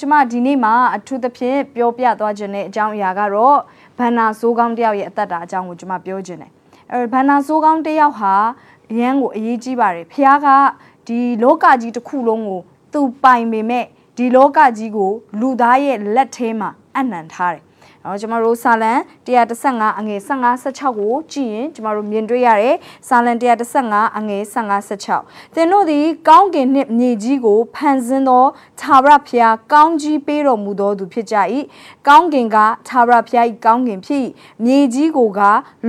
တော့ကျမဒီနေ့မှာအထူးသဖြင့်ပြောပြသွားခြင်းတဲ့အကြောင်းအရာကတော့ဘန္နာဆိုးကောင်းတယောက်ရဲ့အသက်တာအကြောင်းကိုကျမပြောခြင်းတယ်အဲဘန္နာဆိုးကောင်းတယောက်ဟာအရန်ကိုအရေးကြီးပါတယ်ဖခင်ကဒီလောကကြီးတစ်ခုလုံးကိုသူပိုင်ပေမဲ့ဒီလောကကြီးကိုလူသားရဲ့လက်ထဲမှာအနှံထားတယ်။ နော်ကျမတို့စာလံ135အငယ်15 16ကိုကြည့်ရင်ကျမတို့မြင်တွေ့ရတယ်။စာလံ135အငယ်15 16သင်တို့သည်ကောင်းကင်နှင့်မြေကြီးကိုဖန်ဆင်းသောသာဝရဖျားကောင်းကြီးပေးတော်မူသောသူဖြစ်ကြ၏။ကောင်းကင်ကသာဝရဖျား၏ကောင်းကင်ဖြစ်မြေကြီးကိုက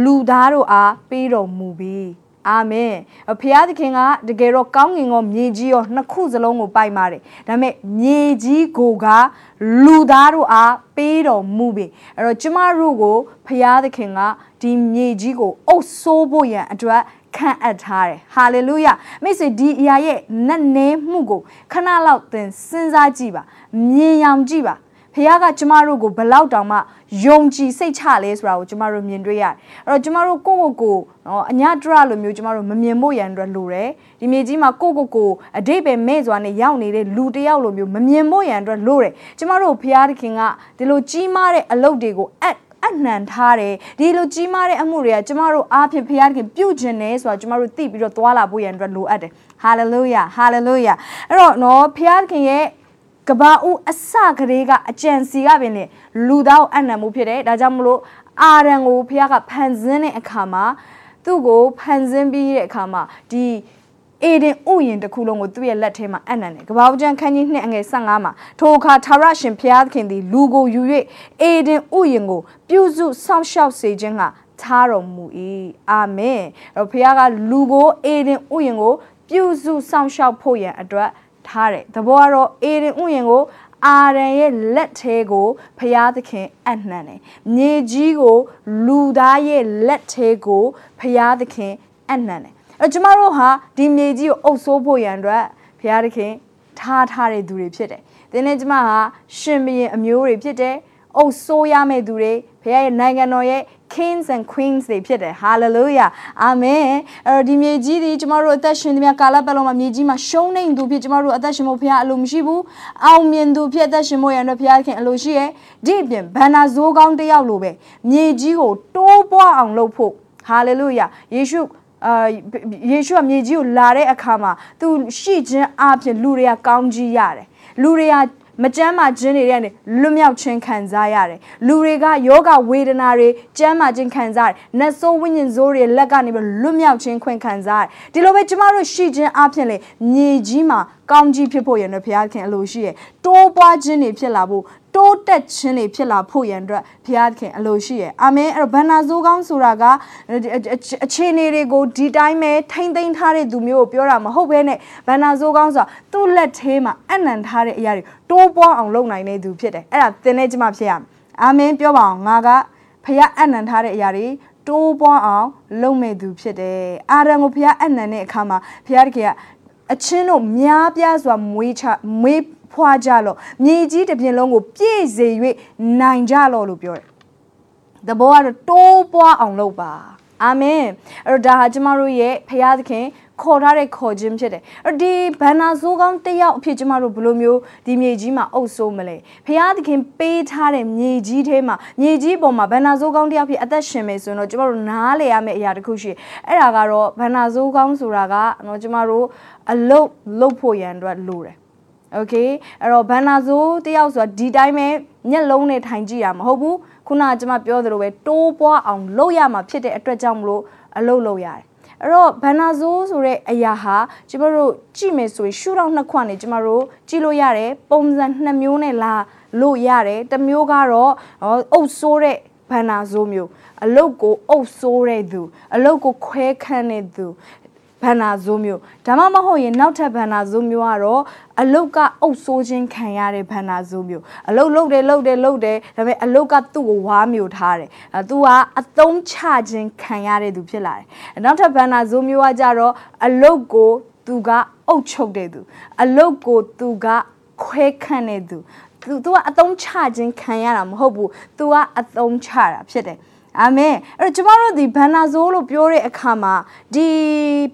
လူသားတို့အားပေးတော်မူပြီ။ အာမင်ဖခင်သခင်ကတကယ်တော့ကောင်းငင်ကောမြေကြီးရောနှစ်ခုစလုံးကိုပိုက်ပါတယ်ဒါပေမဲ့မြေကြီးကိုကလူသားတို့အားပေးတော်မူပြီအဲ့တော့ကျမတို့ကိုဖခင်သခင်ကဒီမြေကြီးကိုအုပ်ဆိုးဖို့ရန်အတွက်ခံအပ်ထားတယ်ဟာလေလုယမိတ်ဆွေဒီအရာရဲ့နတ်နဲမှုကိုခဏလောက်သင်စဉ်းစားကြည့်ပါမြင်အောင်ကြည့်ပါ ဖခင်ကကျမတို့ကိုဘလောက်တောင်မှယုံကြည်စိတ်ချလဲဆိုတာကိုကျမတို့မြင်တွေ့ရတယ်အဲ့တော့ကျမတို့ကိုယ့်ကိုယ်ကိုနော်အညတရလိုမျိုးကျမတို့မမြင်ဖို့ရန်အတွက်လိုတယ်ဒီမြေကြီးမှာကိုယ့်ကိုယ်ကိုအတိတ်ပဲမဲ့စွာနဲ့ရောက်နေတဲ့လူတယောက်လိုမျိုးမမြင်ဖို့ရန်အတွက်လိုတယ်ကျမတို့ဖခင်သခင်ကဒီလိုကြီးမားတဲ့အလုပ်တွေကိုအပ်အနှံထားတယ်ဒီလိုကြီးမားတဲ့အမှုတွေကကျမတို့အားဖြင့်ဖခင်ပြုတ်ခြင်းနဲ့ဆိုတာကျမတို့သိပြီးတော့သွာလာဖို့ရန်အတွက်လိုအပ်တယ်ဟာလေလုယာဟာလေလုယာအဲ့တော့နော်ဖခင်ရဲ့ ကဘာဦးအစကလေးကအကြံစီကပင်လေလူသားကိုအနံမှုဖြစ်တယ်ဒါကြောင့်မလို့အာရန်ကိုဖခင်ကဖန်ဆင်းတဲ့အခါမှာသူ့ကိုဖန်ဆင်းပြီးတဲ့အခါမှာဒီအေဒင်ဥယျင်တစ်ခုလုံးကိုသူ့ရဲ့လက်ထဲမှာအနံ့တယ်။ကပောက်ကျန်ခန်းကြီးနှစ်အငယ်15မှာထိုအခါသာရရှင်ဖျားခင်သည်လူကိုယူ၍အေဒင်ဥယျင်ကို ပြုစုစောင့်ရှောက်စေခြင်းကထားတော်မူ၏။အာမင်။အဲ့တော့ဖျားကလူကိုအေဒင်ဥယျင်ကို ပြုစုစောင့်ရှောက်ဖို့ရန်အတွက် ထားတယ်။သဘောကတော့အေဒင်ဥယျင်ကိုအာရန်ရဲ့လက်ထဲကိုဖျားသခင်အနှံ့တယ်။မြေကြီးကိုလူသားရဲ့လက်ထဲကိုဖျားသခင်အနှံ့တယ်။အဲကျမတို့ဟာဒီမြေကြီးကိုအုပ်ဆိုးဖို့ရန်အတွက်ဖျားသခင်ထားထားတဲ့သူတွေဖြစ်တယ်။ဒီနေ့ကျမဟာရှင်ဘုရင်အမျိုးတွေဖြစ်တယ်။အုပ်ဆိုးရမယ့်သူတွေဖခင်ရဲ့နိုင်ငံတော်ရဲ့ kings and queens တွေဖြစ်တယ် hallelujah amen အဲ့တော့ဒီမြေကြီးဒီကျမတို့အသက်ရှင်သမျှကာလပတ်လုံးမှာမြေကြီးမှာရှုံးနေသူဖြစ်ကျမတို့အသက်ရှင်ဖို့ဖခင်အလိုမရှိဘူးအောင်မြင်သူဖြစ်အသက်ရှင်ဖို့ရတဲ့ဖခင်အလိုရှိရဲ့ဒီအပြင်ဘန္နာဇိုးကောင်းတယောက်လိုပဲမြေကြီးကိုတိုးပွားအောင်လုပ်ဖို့ hallelujah ယေရှုအာယေရှုကမြေကြီးကိုလာတဲ့အခါမှာသူရှိခြင်းအပြင်လူတွေကကောင်းကြီးရတယ်လူတွေက မကြမ်းမာခြင်းတွေကနေလွတ်မြောက်ခြင်းခံစားရတယ်လူတွေကယောဂဝေဒနာတွေကြမ်းမာခြင်းခံစားရတယ်နတ်ဆိုးဝိညာဉ်ဆိုးတွေလက်ကနေပြီးလွတ်မြောက်ခြင်းခွင့်ခံစားရတယ်ဒီလိုပဲကျမတို့ရှိခြင်းအပြင်လေမြေကြီးမှာကောင်းကြီးဖြစ်ဖို့ရတဲ့ဘုရားခင်အလိုရှိရတိုးပွားခြင်းတွေဖြစ်လာဖို့ တိုးတက်ခြင်းတွေဖြစ်လာဖို့ရန်အတွက်ဘုရားခင်အလိုရှိရအာမင်အဲ့တော့ဘန္နာဇိုးကောင်းဆိုတာကအခြေအနေတွေကိုဒီတိုင်းပဲထိမ့်သိမ်းထားတဲ့သူမျိုးကိုပြောတာမဟုတ်ဘဲနဲ့ဘန္နာဇိုးကောင်းဆိုတာသူ့လက်ထဲမှာအနံထားတဲ့အရာတွေတိုးပွားအောင်လုပ်နိုင်တဲ့သူဖြစ်တယ်အဲ့ဒါသင်နဲ့ကျမဖြစ်ရမယ်အာမင်ပြောပါအောင်ငါကဖခင်အနံထားတဲ့အရာတွေတိုးပွားအောင်လုပ်မဲ့သူဖြစ်တယ်အာရန်ကိုဖခင်အနံတဲ့အခါမှာဖခင်တကယ်အချင်းတို့များပြားစွာမွေးချမွေး ဖွာကြလော့မြေကြီးတစ်ပြင်လုံးကိုပြည့်စေ၍နိုင်ကြလော့လို့ပြောတယ်။တဘောကတော့တိုးပွားအောင်လုပ်ပါ။အာမင်။အဲ့တော့ဒါဟာကျမတို့ရဲ့ဖခင်သခင်ခေါ်ထားတဲ့ခေါ်ခြင်းဖြစ်တယ်။အဲ့ဒီဘန္နာဆိုးကောင်းတယောက်အဖြစ်ကျမတို့ဘယ်လိုမျိုးဒီမြေကြီးမှာအုပ်ဆိုးမလဲ။ဖခင်သခင်ပေးထားတဲ့မြေကြီးထဲမှာမြေကြီးပေါ်မှာဘန္နာဆိုးကောင်းတယောက်ဖြစ်အသက်ရှင်မယ်ဆိုရင်တော့ကျမတို့နားလည်ရမယ့်အရာတစ်ခုရှိ။အဲ့ဒါကတော့ဘန္နာဆိုးကောင်းဆိုတာကနော်ကျမတို့အလုတ်လုတ်ဖို့ရန်အတွက်လိုတယ် โอเคအဲ့တော့ဘန်နာဇိုတယောက်ဆိုတာဒီတိုင်းပဲညက်လုံးနဲ့ထိုင်ကြည့်တာမဟုတ်ဘူးခုနကကျွန်မပြောသလိုပဲတိုးပွားအောင်လုပ်ရမှာဖြစ်တဲ့အတွက်ကြောင့်မလို့အလုပ်လုပ်ရတယ်အဲ့တော့ဘန်နာဇိုးဆိုတဲ့အရာဟာကျမတို့ကြည့်မယ်ဆိုရင်ရှုထောင့်နှစ်ခွနဲ့ကျမတို့ကြည့်လို့ရတယ်ပုံစံနှစ်မျိုးနဲ့လာလို့ရတယ်တစ်မျိုးကတော့အုပ်ဆိုးတဲ့ဘန်နာဇိုးမျိုးအလုတ်ကိုအုပ်ဆိုးတဲ့သူအလုတ်ကိုခွဲခန့်တဲ့သူ ဘန္နာဇိုးမျိုးဒါမှမဟုတ်ရင်နောက်ထပ်ဘန္နာဇိုးမျိုးကတော့အလုတ်ကအုပ်ဆိုးခြင်းခံရတဲ့ဘန္နာဇိုးမျိုးအလုတ်လုတ်တယ်လုတ်တယ်လုတ်တယ်ဒါပေမဲ့အလုတ်ကသူ့ကိုဝါမျိုးထားတယ်အဲသူကအသုံးချခြင်းခံရတဲ့သူဖြစ်လာတယ်နောက်ထပ်ဘန္နာဇိုးမျိုးကကြတော့အလုတ်ကိုသူကအုပ်ချုပ်တဲ့သူအလုတ်ကိုသူကခွဲခန့်တဲ့သူသူသူကအသုံးချခြင်းခံရတာမဟုတ်ဘူးသူကအသုံးချတာဖြစ်တယ် အာမင်အဲ့တော့ကျမတို့ဒီဘန္နာဇိုးလို့ပြောတဲ့အခါမှာဒီ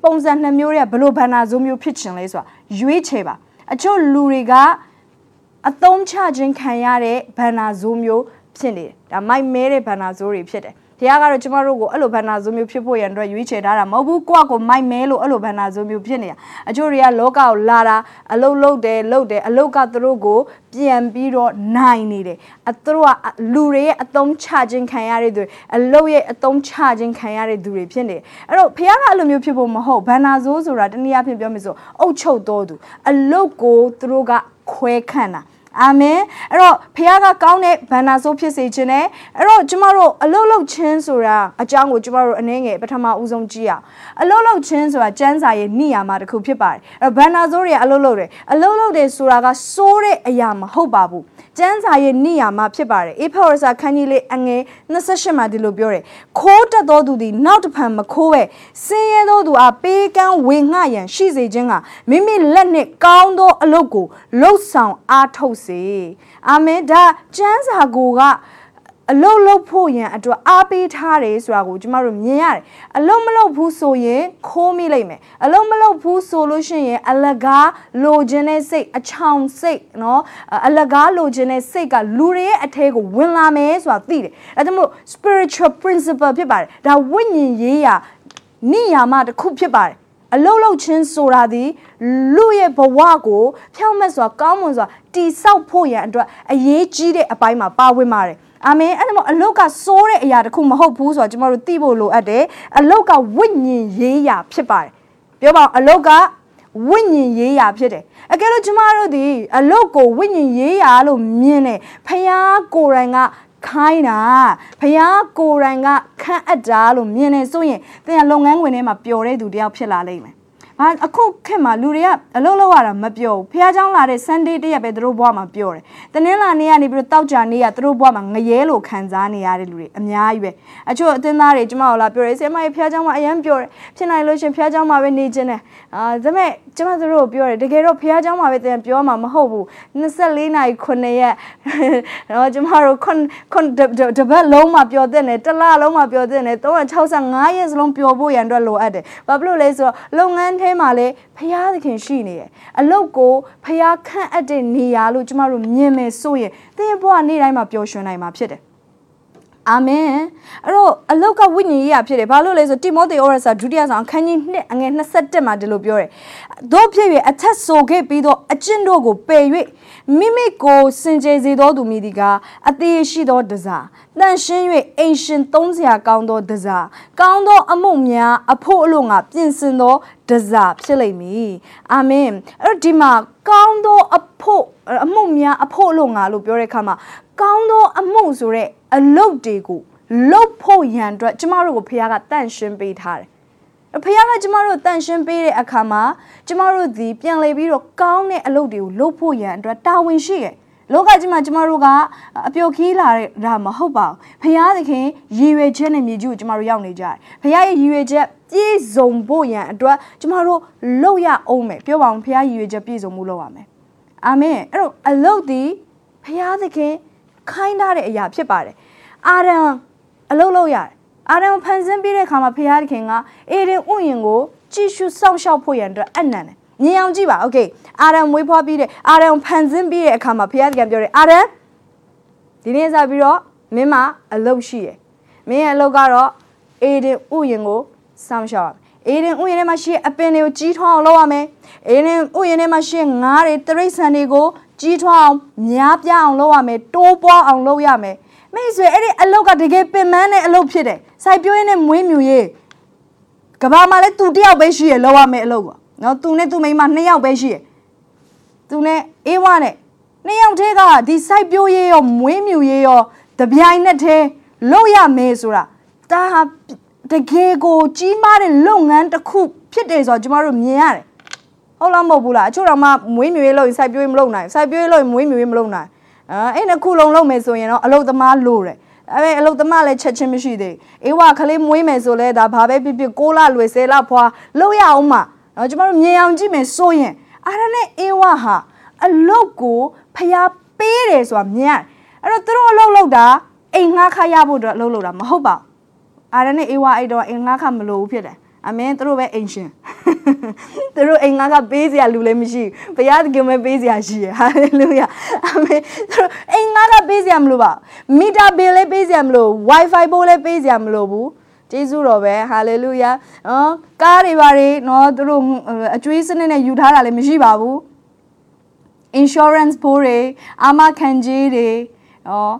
ပုံစံနှစ်မျိုးတွေကဘလို့ဘန္နာဇိုးမျိုးဖြစ်ချင်လဲဆိုတာရွေးချယ်ပါအချို့လူတွေကအအသုံးချခြင်းခံရတဲ့ဘန္နာဇိုးမျိုးဖြစ်နေတယ်ဒါမိုက်မဲတဲ့ဘန္နာဇိုးတွေဖြစ်တယ် ဘုရားကတော့ကျမတို့ကိုအဲ့လိုဘန္နာဇိုးမျိုးဖြစ်ဖို့ရန်အတွက်ရွေးချယ်ထားတာမဟုတ်ဘူးကိုယ့်ကိုမိုက်မဲလို့အဲ့လိုဘန္နာဇိုးမျိုးဖြစ်နေတာအချို့တွေကလောကကိုလာတာအလုတ်လုတ်တယ်လုတ်တယ်အလုတ်ကသူတို့ကိုပြန်ပြီးတော့နိုင်နေတယ်အသူတို့ကလူတွေရဲ့အသုံးချခြင်းခံရတဲ့သူအလုတ်ရဲ့အသုံးချခြင်းခံရတဲ့သူတွေဖြစ်နေတယ်အဲ့တော့ဘုရားကအဲ့လိုမျိုးဖြစ်ဖို့မဟုတ်ဘန္နာဇိုးဆိုတာတနည်းအားဖြင့်ပြောမယ်ဆိုအုတ်ချုပ်တော်သူအလုတ်ကိုသူတို့ကခွဲခန့်တာ အာမင်အဲ့တော့ဖခင်ကကောင်းတဲ့ဘန္နာဆိုးဖြစ်စေခြင်းနဲ့အဲ့တော့ကျမတို့အလုတ်လုတ်ချင်းဆိုတာအကြောင်းကိုကျမတို့အနေငယ်ပထမဦးဆုံးကြည့်အောင်အလုတ်လုတ်ချင်းဆိုတာကျမ်းစာရဲ့နိယာမတစ်ခုဖြစ်ပါတယ်အဲ့တော့ဘန္နာဆိုးတွေကအလုတ်လုတ်တယ်အလုတ်လုတ်တယ်ဆိုတာကစိုးတဲ့အရာမဟုတ်ပါဘူး ကျမ်းစာရဲ့နိယာမဖြစ်ပါတယ်အေဖောရစာခန်းကြီးလေးအငယ်28မှာဒီလိုပြောတယ်ခိုးတက်သောသူသည်နောက်တစ်ဖန်မခိုးပဲဆင်းရဲသောသူအားပေးကမ်းဝေငှရန်ရှိစေခြင်းကမိမိလက်နှင့်ကောင်းသောအလုပ်ကိုလှုပ်ဆောင်အားထုတ်စေအာမင်ဒါကျမ်းစာကိုက အလုတ်လုတ်ဖို့ရန်အတွက်အားပေးထားတယ်ဆိုတာကိုကျမတို့မြင်ရတယ်အလုတ်မလုတ်ဘူးဆိုရင်ခိုးမိလိမ့်မယ်အလုတ်မလုတ်ဘူးဆိုလို့ရှိရင်အလကားလိုချင်တဲ့စိတ်အချောင်စိတ်เนาะအလကားလိုချင်တဲ့စိတ်ကလူတွေရဲ့အထဲကိုဝင်လာမယ်ဆိုတာသိတယ်အဲဒါမို့ spiritual principle ဖြစ်ပါတယ်ဒါဝိညာဉ်ရေးရာနိယာမတစ်ခုဖြစ်ပါတယ်အလုတ်လုတ်ချင်းဆိုတာဒီလူရဲ့ဘဝကိုဖြောင့်မတ်စွာကောင်းမွန်စွာတိဆောက်ဖို့ရန်အတွက်အရေးကြီးတဲ့အပိုင်းမှာပါဝင်ပါတယ် အာမင်အဲ့ဒါမို့အလုတ်ကစိုးတဲ့အရာတခုမဟုတ်ဘူးဆိုတော့ကျွန်တော်တို့သိဖို့လိုအပ်တယ်အလုတ်ကဝိညာဉ်ရေးရာဖြစ်ပါတယ်ပြောပါအောင်အလုတ်ကဝိညာဉ်ရေးရာဖြစ်တယ်အကယ်လို့ကျမတို့ဒီအလုတ်ကိုဝိညာဉ်ရေးရာလို့မြင်တယ်ဖယားကိုယ်တိုင်ကခိုင်းတာဖယားကိုယ်တိုင်ကခန့်အပ်တာလို့မြင်နေဆိုရင်သင်ကလုပ်ငန်းဝင်ထဲမှာပျော်တဲ့သူတယောက်ဖြစ်လာလိမ့်မယ် ဟာအခုခက်မှာလူတွေကအလုပ်လုပ်ရတာမပြောဘူးဖះเจ้าလာတဲ့ Sunday တရက်ပဲသူတို့ဘဝမှာပြောတယ်။တနင်္လာနေ့ကနေပြီးတော့တောက်ကြနေ့ကသူတို့ဘဝမှာငရဲလိုခံစားနေရတဲ့လူတွေအများကြီးပဲ။အချို့အသင်းသားတွေကျမတို့လာပြောတယ်ဆရာမကြီးဖះเจ้าမှာအရန်ပြောတယ်။ဖြစ်နိုင်လို့ရှင်ဖះเจ้าမှာပဲနေခြင်းနဲ့အာဒါပေမဲ့ ကျမတို့ကိုပြောတယ်တကယ်တော့ဖះเจ้าမှာပဲတင်ပြောမှာမဟုတ်ဘူး။24နာရီ9ရက်တော့ကျမတို့ခွန်ခွန်တပတ်လုံးမှာပြောတဲ့နဲ့တစ်လလုံးမှာပြောတဲ့နဲ့365ရက်စလုံးပြောဖို့ရန်အတွက်လိုအပ်တယ်။ဘာဖြစ်လို့လဲဆိုတော့လုပ်ငန်းထဲမှာလည်းဖျားသခင်ရှိနေတယ်အလုတ်ကိုဖျားခန့်အပ်တဲ့နေရာလို့ကျမတို့မြင်မယ်ဆိုရင်သင်ဘဝနေ့တိုင်းမှာပျော်ရွှင်နိုင်မှာဖြစ်တယ် အာမင်အဲ့တော့အလောက်ကဝိညာဉ်ရေးရဖြစ်တယ်ဘာလို့လဲဆိုတိမောသေဩရစာဒုတိယဆောင်အခန်းကြီး2အငယ်27မှာဒီလိုပြောတယ်တို့ဖြစ်၍အထက်ဆိုခဲ့ပြီးတော့အကျင့်တို့ကိုပယ်၍မိမိကိုစင်ကြယ်စေသောသူမိဒီကအသေးရှိသောတစားတန်ရှင်း၍အိမ်ရှင်သုံးစရာကောင်းသောတစားကောင်းသောအမှုများအဖို့အလို့ငါပြင်ဆင်သောတစားဖြစ်လိမ့်မည်အာမင်အဲ့တော့ဒီမှာကောင်းသောအဖို့အမှုများအဖို့လို့ငါလို့ပြောတဲ့အခါမှာ ကောင်းသောအမှုဆိုတဲ့အလုတ်တွေကိုလုတ်ဖို့ရန်အတွက်ကျမတို့ကိုဖခင်ကတန့်ရှင်းပေးထားတယ်။ဖခင်ကကျမတို့တန့်ရှင်းပေးတဲ့အခါမှာကျမတို့ဒီပြန်လေပြီးတော့ကောင်းတဲ့အလုပ်တွေကိုလုပ်ဖို့ရန်အတွက်တာဝန်ရှိရဲ့။လောကကြီးမှာကျမတို့ကအပျော်ခီးလာတာမဟုတ်ပါဘူး။ဖခင်သခင်ရည်ရွယ်ချက်နဲ့မြေကြီးကိုကျမတို့ရောက်နေကြတယ်။ဖခင်ရဲ့ရည်ရွယ်ချက်ပြည့်စုံဖို့ရန်အတွက်ကျမတို့လုပ်ရအောင်မယ်။ပြောပါအောင်ဖခင်ရည်ရွယ်ချက်ပြည့်စုံမှုလုပ်ရမယ်။အာမင်။အဲ့တော့အလုပ်ဒီဖခင်သခင် ခိုင်းထားတဲ့အရာဖြစ်ပါတယ်အာရန်အလုပ်လုပ်ရတယ်အာရန်ဖန်ဆင်းပြီးတဲ့အခါမှာဖခင်ခင်ကအေဒင်ဥယျင်ကိုကြည့်ရှုစောင့်ရှောက်ဖို့ရန်အတွက်အနံ့တယ်မြင်အောင်ကြည့်ပါโอเคအာရန်မွေးဖွားပြီးတဲ့အာရန်ဖန်ဆင်းပြီးတဲ့အခါမှာဖခင်ကပြောတယ်အာရန်ဒီနေ့စပြီးတော့မင်းမအလုပ်ရှိရယ်မင်းရဲ့အလုပ်ကတော့အေဒင်ဥယျင်ကိုစောင့်ရှောက်ရမယ်အေဒင်ဥယျာဉ်ထဲမှာရှိအပင်တွေကိုကြီးထွားအောင်လုပ်ရမယ်။အေဒင်ဥယျာဉ်ထဲမှာရှိငါးတွေတရိတ်ဆန်တွေကို ကြီးထွားအောင်များပြားအောင်လုပ်ရမယ်။တိုးပွားအောင်လုပ်ရမယ်။မိတ်ဆွေအဲ့ဒီအလုပ်ကတကယ်ပင်ပန်းတဲ့အလုပ်ဖြစ်တယ်။စိုက်ပျိုးရင်းနဲ့မွေးမြူရေးကဘာမှာလည်းသူတယောက်ပဲရှိရလုပ်ရမယ်အလုပ်က။နော်သူနဲ့သူမိန်းမနှစ်ယောက်ပဲရှိရ။သူနဲ့အေးဝါနဲ့နှစ်ယောက်တည်းကဒီစိုက်ပျိုးရေးရောမွေးမြူရေးရောတပြိုင်နက်တည်းလုပ်ရမယ်ဆိုတာဒါဟာတကယ်ကိုကြီးမားတဲ့လုပ်ငန်းတစ်ခုဖြစ်တယ်ဆိုတော့ကျမတို့မြင်ရတယ် ဟုတ်လားမဟုတ်ဘူးလားအချို့တော့မှမွေးမြူရေးလုပ်ရင်စိုက်ပျိုးရေးမလုပ်နိုင်စိုက်ပျိုးရေးလုပ်ရင်မွေးမြူရေးမလုပ်နိုင်အဲအဲ့နှစ်ခုလုံးလုပ်မယ်ဆိုရင်တော့အလုပ်သမားလိုတယ်အဲ့အလုပ်သမားလည်းချက်ချင်းမရှိသေးအေးဝခလေးမွေးမယ်ဆိုလဲဒါဘာပဲဖြစ်ဖြစ်6လလွယ်10လဖွာလုပ်ရအောင်မှာနော်ကျမတို့မြင်အောင်ကြည့်မယ်ဆိုရင်အားရနဲ့အေးဝဟာအလုပ်ကိုဖျားပေးတယ်ဆိုတာမြင်ရအဲ့တော့သူတို့အလုပ်လုပ်တာအိမ်ငှားခါရဖို့အတွက်အလုပ်လုပ်တာမဟုတ်ပါဘူးအာရနဲ့အေဝါအဲ့တော့အင်ငါခမလို့ဖြစ်တယ် အမင်းသူတို့ပဲအိမ်ရှင်သူတို့အိမ်ငါကပေးစရာလူလည်းမရှိဘူးဘုရားသခင်ပဲပေးစရာရှိရဟာလေလုယာအာမင်သူတို့အိမ်ငါကပေးစရာမလိုပါမီတာဘယ်လည်းပေးစရာမလို wifi ပိုးလည်းပေးစရာမလိုဘူးကျေးဇူးတော်ပဲဟာလေလုယာနော်ကားတွေပါတွေနော်သူတို့အကျွေးစနစ်နဲ့ယူထားတာလည်းမရှိပါဘူး insurance ဘိုးတွေအာမခံကြေးတွေနော်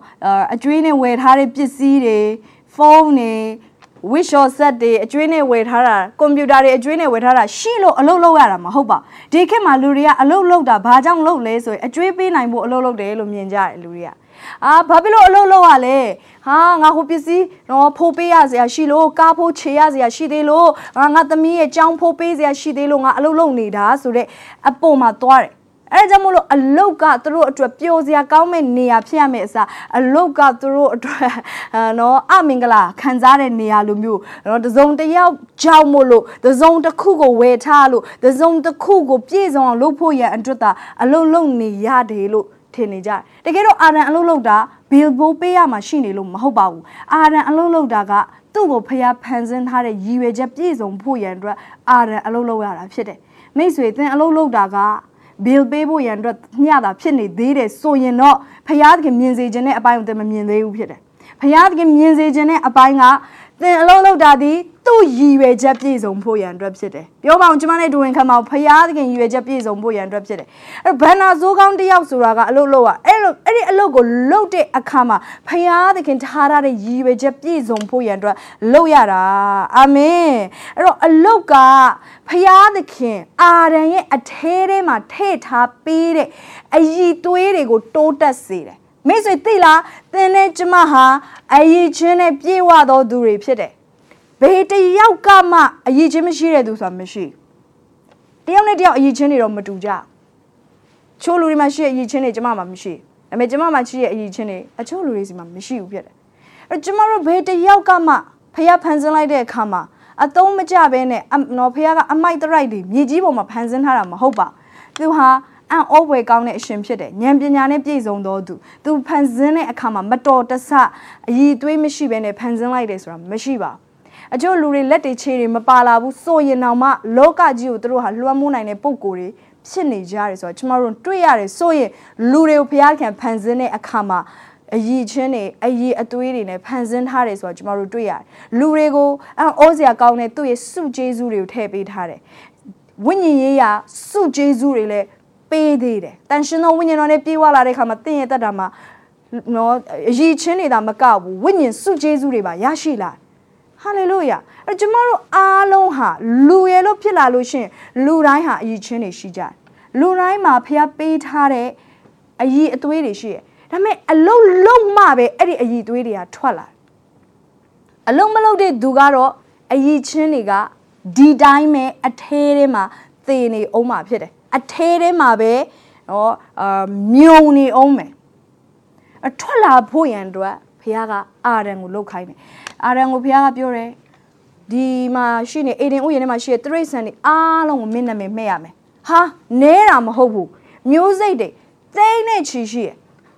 အကျွေးနဲ့ဝယ်ထားတဲ့ပစ္စည်းတွေဖုန်းတွေ wish or set တွေအကျွေးနဲ့ဝယ်ထားတာကွန်ပျူတာတွေအကျွေးနဲ့ဝယ်ထားတာရှိလို့အလုပ်လုပ်ရတာမဟုတ်ပါဒီခေတ်မှာလူတွေကအလုပ်လုပ်တာဘာကြောင့်လုပ်လဲဆိုရင်အကျွေးပေးနိုင်ဖို့အလုပ်လုပ်တယ်လို့မြင်ကြတယ်လူတွေကအာဘာဖြစ်လို့အလုပ်လုပ်ရလဲဟာငါဟိုပစ္စည်းတော့ဖိုးပေးရစရာရှိလို့ကားဖိုးချေရစရာရှိသေးလို့ငါငါသမီးရဲ့ကြောင်းဖိုးပေးစရာရှိသေးလို့ငါအလုပ်လုပ်နေတာဆိုတဲ့အပေါ်မှာသွားတယ် အဲဒါကြောင့်မို့လို့အလုတ်ကသူတို့အတွက်ပျော်စရာကောင်းမဲ့နေရာဖြစ်ရမယ့်အစားအလုတ်ကသူတို့အတွက်နော်အမင်္ဂလာခံစားတဲ့နေရာလိုမျိုးနော်တစုံတစ်ယောက်ကြောက်မို့လို့တစုံတစ်ခုကိုဝယ်ထားလို့တစုံတစ်ခုကိုပြည့်စုံအောင်လုပ်ဖို့ရန်အတွက်သာအလုတ်လုပ်နေရတယ်လို့ထင်နေကြတယ်တကယ်တော့အာရန်အလုတ်လုပ်တာဘီလ်ဘိုးပေးရမှာရှိနေလို့မဟုတ်ပါဘူးအာရန်အလုတ်လုပ်တာကသူ့ကိုဖျားဖန်ဆင်းထားတဲ့ရည်ရွယ်ချက်ပြည့်စုံဖို့ရန်အတွက်အာရန်အလုတ်လုပ်ရတာဖြစ်တယ်မိတ်ဆွေသင်အလုတ်လုပ်တာက bill ပေးဖို့ရန်အတွက်မျှတာဖြစ်နေသေးတယ်ဆိုရင်တော့ဖယားသခင်မြင်စေခြင်းတဲ့အပိုင်းကိုသင်မမြင်သေးဘူးဖြစ်တယ်ဖယားသခင်မြင်စေခြင်းတဲ့အပိုင်းက သင်အလုံးလုံးတာဒီသူ့ရည်ရွယ်ချက်ပြည့်စုံဖို့ရန်အတွက်ဖြစ်တယ်ပြောပါအောင်ကျမနဲ့ဒူဝင်ခံပါအောင်ဖယားသခင်ရည်ရွယ်ချက်ပြည့်စုံဖို့ရန်အတွက်ဖြစ်တယ်အဲ့ဘန်နာဇိုးကောင်းတယောက်ဆိုတာကအလုပ်လုပ်อ่ะအဲ့လိုအဲ့ဒီအလုပ်ကိုလုပ်တဲ့အခါမှာဖယားသခင်ထားရတဲ့ရည်ရွယ်ချက်ပြည့်စုံဖို့ရန်အတွက်လုပ်ရတာအာမင်အဲ့တော့အလုပ်ကဖယားသခင်အာရန်ရဲ့အထဲထဲမှာထည့်ထားပေးတဲ့အည်သွေးတွေကိုတိုးတက်စေတယ် မိတ်ဆွေသိလားသင်နဲ့ကျမဟာအည်ချင်းနဲ့ပြေဝသောသူတွေဖြစ်တယ်ဘယ်တယောက်ကမှအည်ချင်းမရှိတဲ့သူဆိုတာမရှိတယောက်နဲ့တယောက်အည်ချင်းတွေတော့မတူကြချိုးလူတွေမှာရှိတဲ့အည်ချင်းတွေကျမမှာမရှိဒါပေမဲ့ကျမမှာရှိတဲ့အည်ချင်းတွေအချို့လူတွေစီမှာမရှိဘူးဖြစ်တယ်အဲ့ကျမတို့ဘယ်တယောက်ကမှဖះဖန်ဆင်းလိုက်တဲ့အခါမှာအသုံးမကျဘဲနဲ့နော်ဖះကအမိုက်တရိုက်တွေမြေကြီးပေါ်မှာဖန်ဆင်းထားတာမဟုတ်ပါသူဟာ အံ့ဩဖွယ်ကောင်းတဲ့အရှင်ဖြစ်တယ်ဉာဏ်ပညာနဲ့ပြည့်စုံသောသူသူဖန်ဆင်းတဲ့အခါမှာမတော်တဆအည်သွေးမရှိဘဲနဲ့ဖန်ဆင်းလိုက်တယ်ဆိုတာမရှိပါအချို့လူတွေလက်တွေခြေတွေမပါလာဘူးဆိုရင်တော့မှလောကကြီးကိုသူတို့ဟာလွှမ်းမိုးနိုင်တဲ့ပုံကိုယ်တွေဖြစ်နေကြတယ်ဆိုတော့ကျမတို့တွေ့ရတယ်ဆိုရင်လူတွေကိုဘုရားခံဖန်ဆင်းတဲ့အခါမှာအည်ချင်းတွေအည်အသွေးတွေနဲ့ဖန်ဆင်းထားတယ်ဆိုတော့ကျမတို့တွေ့ရတယ်လူတွေကိုအောအိုးစရာကောင်းတဲ့သူ့ရဲ့စုကျေးဇူးတွေကိုထည့်ပေးထားတယ်ဝိညာဉ်ရေးရာစုကျေးဇူးတွေလည်း ပေးသေးတယ်တန်ရှင်သောဝိညာဉ်တော်နဲ့ပြေးဝလာတဲ့အခါမှာသင်ရဲ့တက်တာမှာနော်အည်ချင်းတွေဒါမကဘူးဝိညာဉ်စုကျေးဇူးတွေပါရရှိလာဟာလေလုယာအဲကျမတို့အားလုံးဟာလူရလို့ဖြစ်လာလို့ရှင်လူတိုင်းဟာအည်ချင်းတွေရှိကြတယ်လူတိုင်းမှာဖျားပေးထားတဲ့အည်အသွေးတွေရှိတယ်ဒါပေမဲ့အလုံးလုံးမှပဲအဲ့ဒီအည်သွေးတွေကထွက်လာအလုံးမလုံးတဲ့သူကတော့အည်ချင်းတွေကဒီတိုင်းပဲအထဲထဲမှာသေနေအောင်မှာဖြစ်တယ် အထဲထဲမှာပဲနော်အာမြုံနေအောင်မယ်အထွက်လာဖို့ရန်အတွက်ဘုရားကအာရန်ကိုလှုပ်ခိုင်းတယ်အာရန်ကိုဘုရားကပြောတယ်ဒီမှာရှိနေအေဒင်ဥယျာဉ်ထဲမှာရှိတဲ့တရိษံတွေအားလုံးကိုမင်းနာမည်မှဲ့ရမယ်ဟာနဲတာမဟုတ်ဘူးမျိုးစိတ်တွေသိမ့်နဲ့ချီရှိရ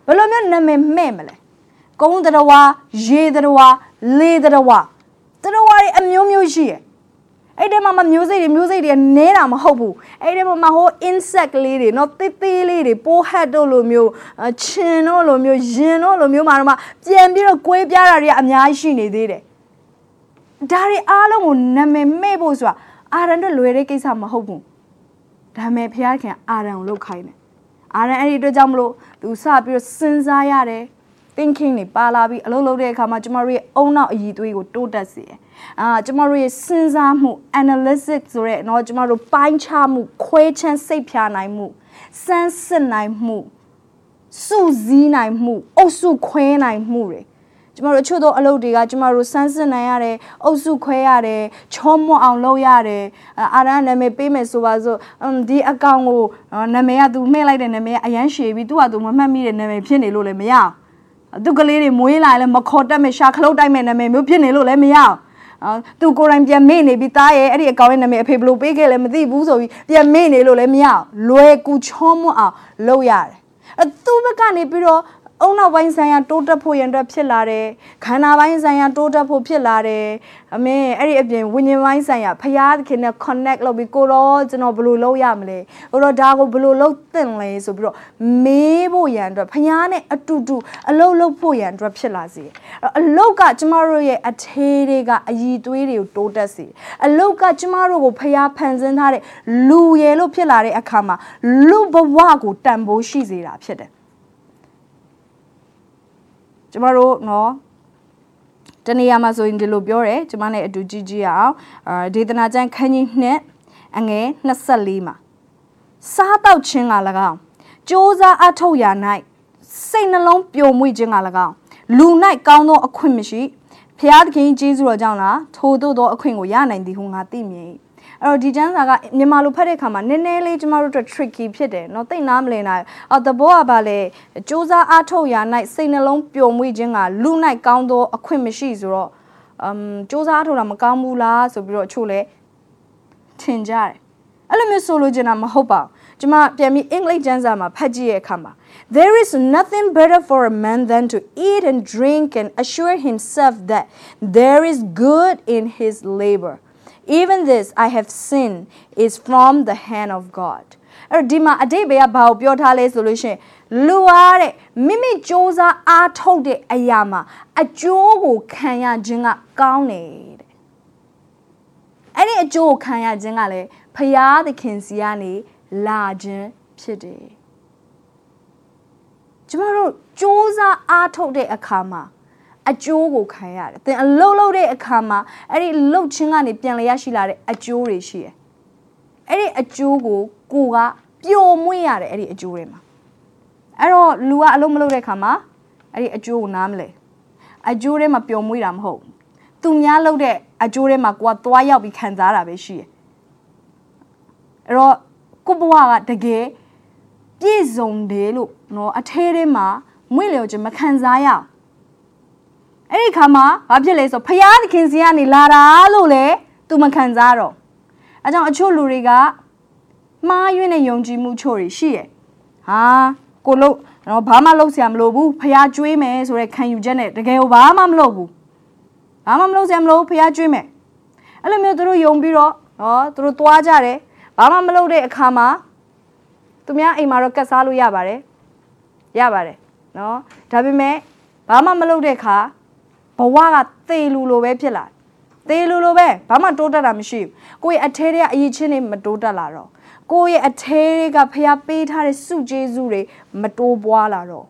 ဘယ်လိုမျိုးနာမည်မှဲ့မလဲကုန်းတရဝါရေတရဝါလေတရဝါတရဝါတွေအမျိုးမျိုးရှိရ အဲ့ဒီမှာမှမျိုးစိတ်တွေမျိုးစိတ်တွေကနဲတာမဟုတ်ဘူးအဲ့ဒီမှာမှဟို insect လေးတွေနော်သေးသေးလေးတွေပိုးဟတ်တို့လိုမျိုးခြင်တို့လိုမျိုးရင်တို့လိုမျိုးမှာတော့မှပြန်ပြီးတော့ကွေးပြားတာတွေကအများကြီးရှိနေသေးတယ်ဒါတွေအားလုံးကိုနာမည်မဲ့ဖို့ဆိုတာအာရန်တို့လွယ်တဲ့ကိစ္စမဟုတ်ဘူးဒါမဲ့ဘုရားခင်အာရန်ကိုလုတ်ခိုင်းတယ်အာရန်အဲ့ဒီအတွက်ကြောင့်မလို့သူစပြီးတော့စဉ်းစားရတယ် thinking တွေပါလာပြီးအလုပ်လုပ်တဲ့အခါမှာကျမတို့ရဲ့အုံနောက်အည်သွေးကိုတိုးတက်စေတယ် အာကျမတို့ရဲ့စဉ်းစားမှု analysis ဆိုတဲ့เนาะကျမတို့ပိုင်းခြားမှုခွဲခြမ်းစိတ်ဖြာနိုင်မှုစမ်းစစ်နိုင်မှုစုစည်းနိုင်မှုအုပ်စုခွဲနိုင်မှုတွေကျမတို့အချို့သောအလုပ်တွေကကျမတို့စမ်းစစ်နိုင်ရတယ်အုပ်စုခွဲရတယ်ချောမွတ်အောင်လုပ်ရတယ်အာရန်နာမည်ပေးမယ်ဆိုပါစို့ဒီအကောင့်ကိုနာမည်ကသူမှဲ့လိုက်တဲ့နာမည်ကအရန်ရှည်ပြီးသူကသူမမှတ်မိတဲ့နာမည်ဖြစ်နေလို့လည်းမရအောင်သူကလေးတွေမွေးလာလည်းမခေါ်တတ်မဲ့ရှာခလုတ်တိုက်မဲ့နာမည်မျိုးဖြစ်နေလို့လည်းမရအောင်အာ သူကိုယ်တိုင်ပြန်မေ့နေပြီးသားရဲ့အဲ့ဒီအကောင့်ရဲ့နာမည်အဖေဘလို့ပေးခဲ့လဲမသိဘူးဆိုပြီးပြန်မေ့နေလို့လည်းမရအောင်လွယ်ကူချောမွတ်အောင်လုပ်ရတယ်အဲသူဘက်ကနေပြီးတော့ အုံနောက်ပိုင်းဆိုင်ရာတိုးတက်ဖို့ရန်အတွက်ဖြစ်လာတယ်ခန္ဓာပိုင်းဆိုင်ရာတိုးတက်ဖို့ဖြစ်လာတယ်အမင်းအဲ့ဒီအပြင်ဝိညာဉ်ပိုင်းဆိုင်ရာဖရာသခင်နဲ့ connect လုပ်ပြီးကိုတော့ကျွန်တော်ဘယ်လိုလုပ်ရမလဲကိုတော့ဒါကိုဘယ်လိုလုပ်သင့်လဲဆိုပြီးတော့မေးဖို့ရန်အတွက်ဖရာနဲ့အတူတူအလုပ်လုပ်ဖို့ရန်အတွက်ဖြစ်လာစေအလုပ်ကကျမတို့ရဲ့အထေးတွေကအည်သွေးတွေကိုတိုးတက်စေအလုပ်ကကျမတို့ကိုဖရာဖန်ဆင်းထားတဲ့လူရယ်လို့ဖြစ်လာတဲ့အခါမှာလူဘဝကိုတန်ဖိုးရှိစေတာဖြစ်တယ် ကျမတို့နော်တနေရာမှာဆိုရင်ဒီလိုပြောတယ်ကျမနဲ့အတူကြည့်ကြည့်အောင်အာဒေသနာကျမ်းခန်းကြီးနှစ်အငယ်24မှာစားတောက်ခြင်းက၎င်းစ조사အထုတ်ရာ၌စိတ်နှလုံးပျော်မွေ့ခြင်းက၎င်းလူ၌ကောင်းသောအခွင့်မရှိဖျားသခင်ကျေးဇူးတော်ကြောင့်လားထို့သောသောအခွင့်ကိုရနိုင်သည်ဟုငါသိမြင်၏ အဲ့တော့ဒီကျမ်းစာကမြန်မာလိုဖတ်တဲ့အခါမှာနည်းနည်းလေးကျမတို့တို့ tricky ဖြစ်တယ်เนาะသိနားမလည်နိုင်အော်တဘောကပါလေစူးစမ်းအားထုတ်ရာ၌စိတ်နှလုံးပျော်မွေ့ခြင်းကလူ၌ကောင်းသောအခွင့်မရှိဆိုတော့အမ်စူးစမ်းအားထုတ်တာမကောင်းဘူးလားဆိုပြီးတော့အချို့လဲထင်ကြတယ်အဲ့လိုမျိုးဆိုလိုချင်တာမဟုတ်ပါဘူးကျမပြန်ပြီးအင်္ဂလိပ်ကျမ်းစာမှာဖတ်ကြည့်ရဲ့အခါမှာ There is nothing better for a man than to eat and drink and assure himself that there is good in his labor even this I have seen is from the hand of God အဲ့တော့ဒီမှာအတိတ်ဘယ်ကဘာကိုပြောထားလဲဆိုလို့ရှိရင်လူအားတဲ့မိမိစ조사အားထုတ်တဲ့အရာမှာအကျိုးကိုခံရခြင်းကကောင်းတယ်တဲ့အဲ့ဒီအကျိုးကိုခံရခြင်းကလည်းဖရာသခင်စီကနေလာခြင်းဖြစ်တယ်ကျမတို့စ조사အားထုတ်တဲ့အခါမှာ အကျိုးကိုခံရတယ်။သင်အလုပ်လုပ်တဲ့အခါမှာအဲ့ဒီလှုပ်ခြင်းကနေပြန်လည်ရရှိလာတဲ့အကျိုးတွေရှိတယ်။အဲ့ဒီအကျိုးကိုကိုကပျော်မွေ့ရတယ်အဲ့ဒီအကျိုးတွေမှာ။အဲ့တော့လူကအလုပ်မလုပ်တဲ့အခါမှာအဲ့ဒီအကျိုးကိုနားမလဲ။အကျိုးတွေမှာပျော်မွေ့တာမဟုတ်။သူများလုပ်တဲ့အကျိုးတွေမှာကိုကသွားရောက်ပြီးခံစားတာပဲရှိတယ်။အဲ့တော့ကိုဘဝကတကယ်ပြည့်စုံတယ်လို့နော်အထဲထဲမှာမွေ့လျော်ခြင်းမခံစားရအောင် အဲ့ဒီခါမှာဘာဖြစ်လဲဆိုဖယားသခင်စီကနေလာတာလို့လေသူမခံစားတော့အဲကြောင့်အချို့လူတွေကမှားယွင်းတဲ့ယုံကြည်မှုချို့တွေရှိရဲ့ဟာကိုလို့တော့ဘာမှလုပ်စရာမလိုဘူးဖယားကျွေးမယ်ဆိုတဲ့ခံယူချက်နဲ့တကယ်ကိုဘာမှမလုပ်ဘူးဘာမှမလုပ်စရာမလိုဖယားကျွေးမယ်အဲ့လိုမျိုးသူတို့ယုံပြီးတော့ဟောသူတို့သွားကြတယ်ဘာမှမလုပ်တဲ့အခါမှာသူများအိမ်မှာတော့ကတ်စားလို့ရပါတယ်ရပါတယ်နော်ဒါပေမဲ့ဘာမှမလုပ်တဲ့အခါ ဘဝကသေလူလိုပဲဖြစ်လာသေလူလိုပဲဘာမှတိုးတက်တာမရှိဘူးကိုယ့်ရဲ့အထဲတွေကအရေးချင်းတွေမတိုးတက်လာတော့ကိုယ့်ရဲ့အထဲတွေကဖျားပေးထားတဲ့စုကျေးဇူးတွေမတိုးပွားလာတော့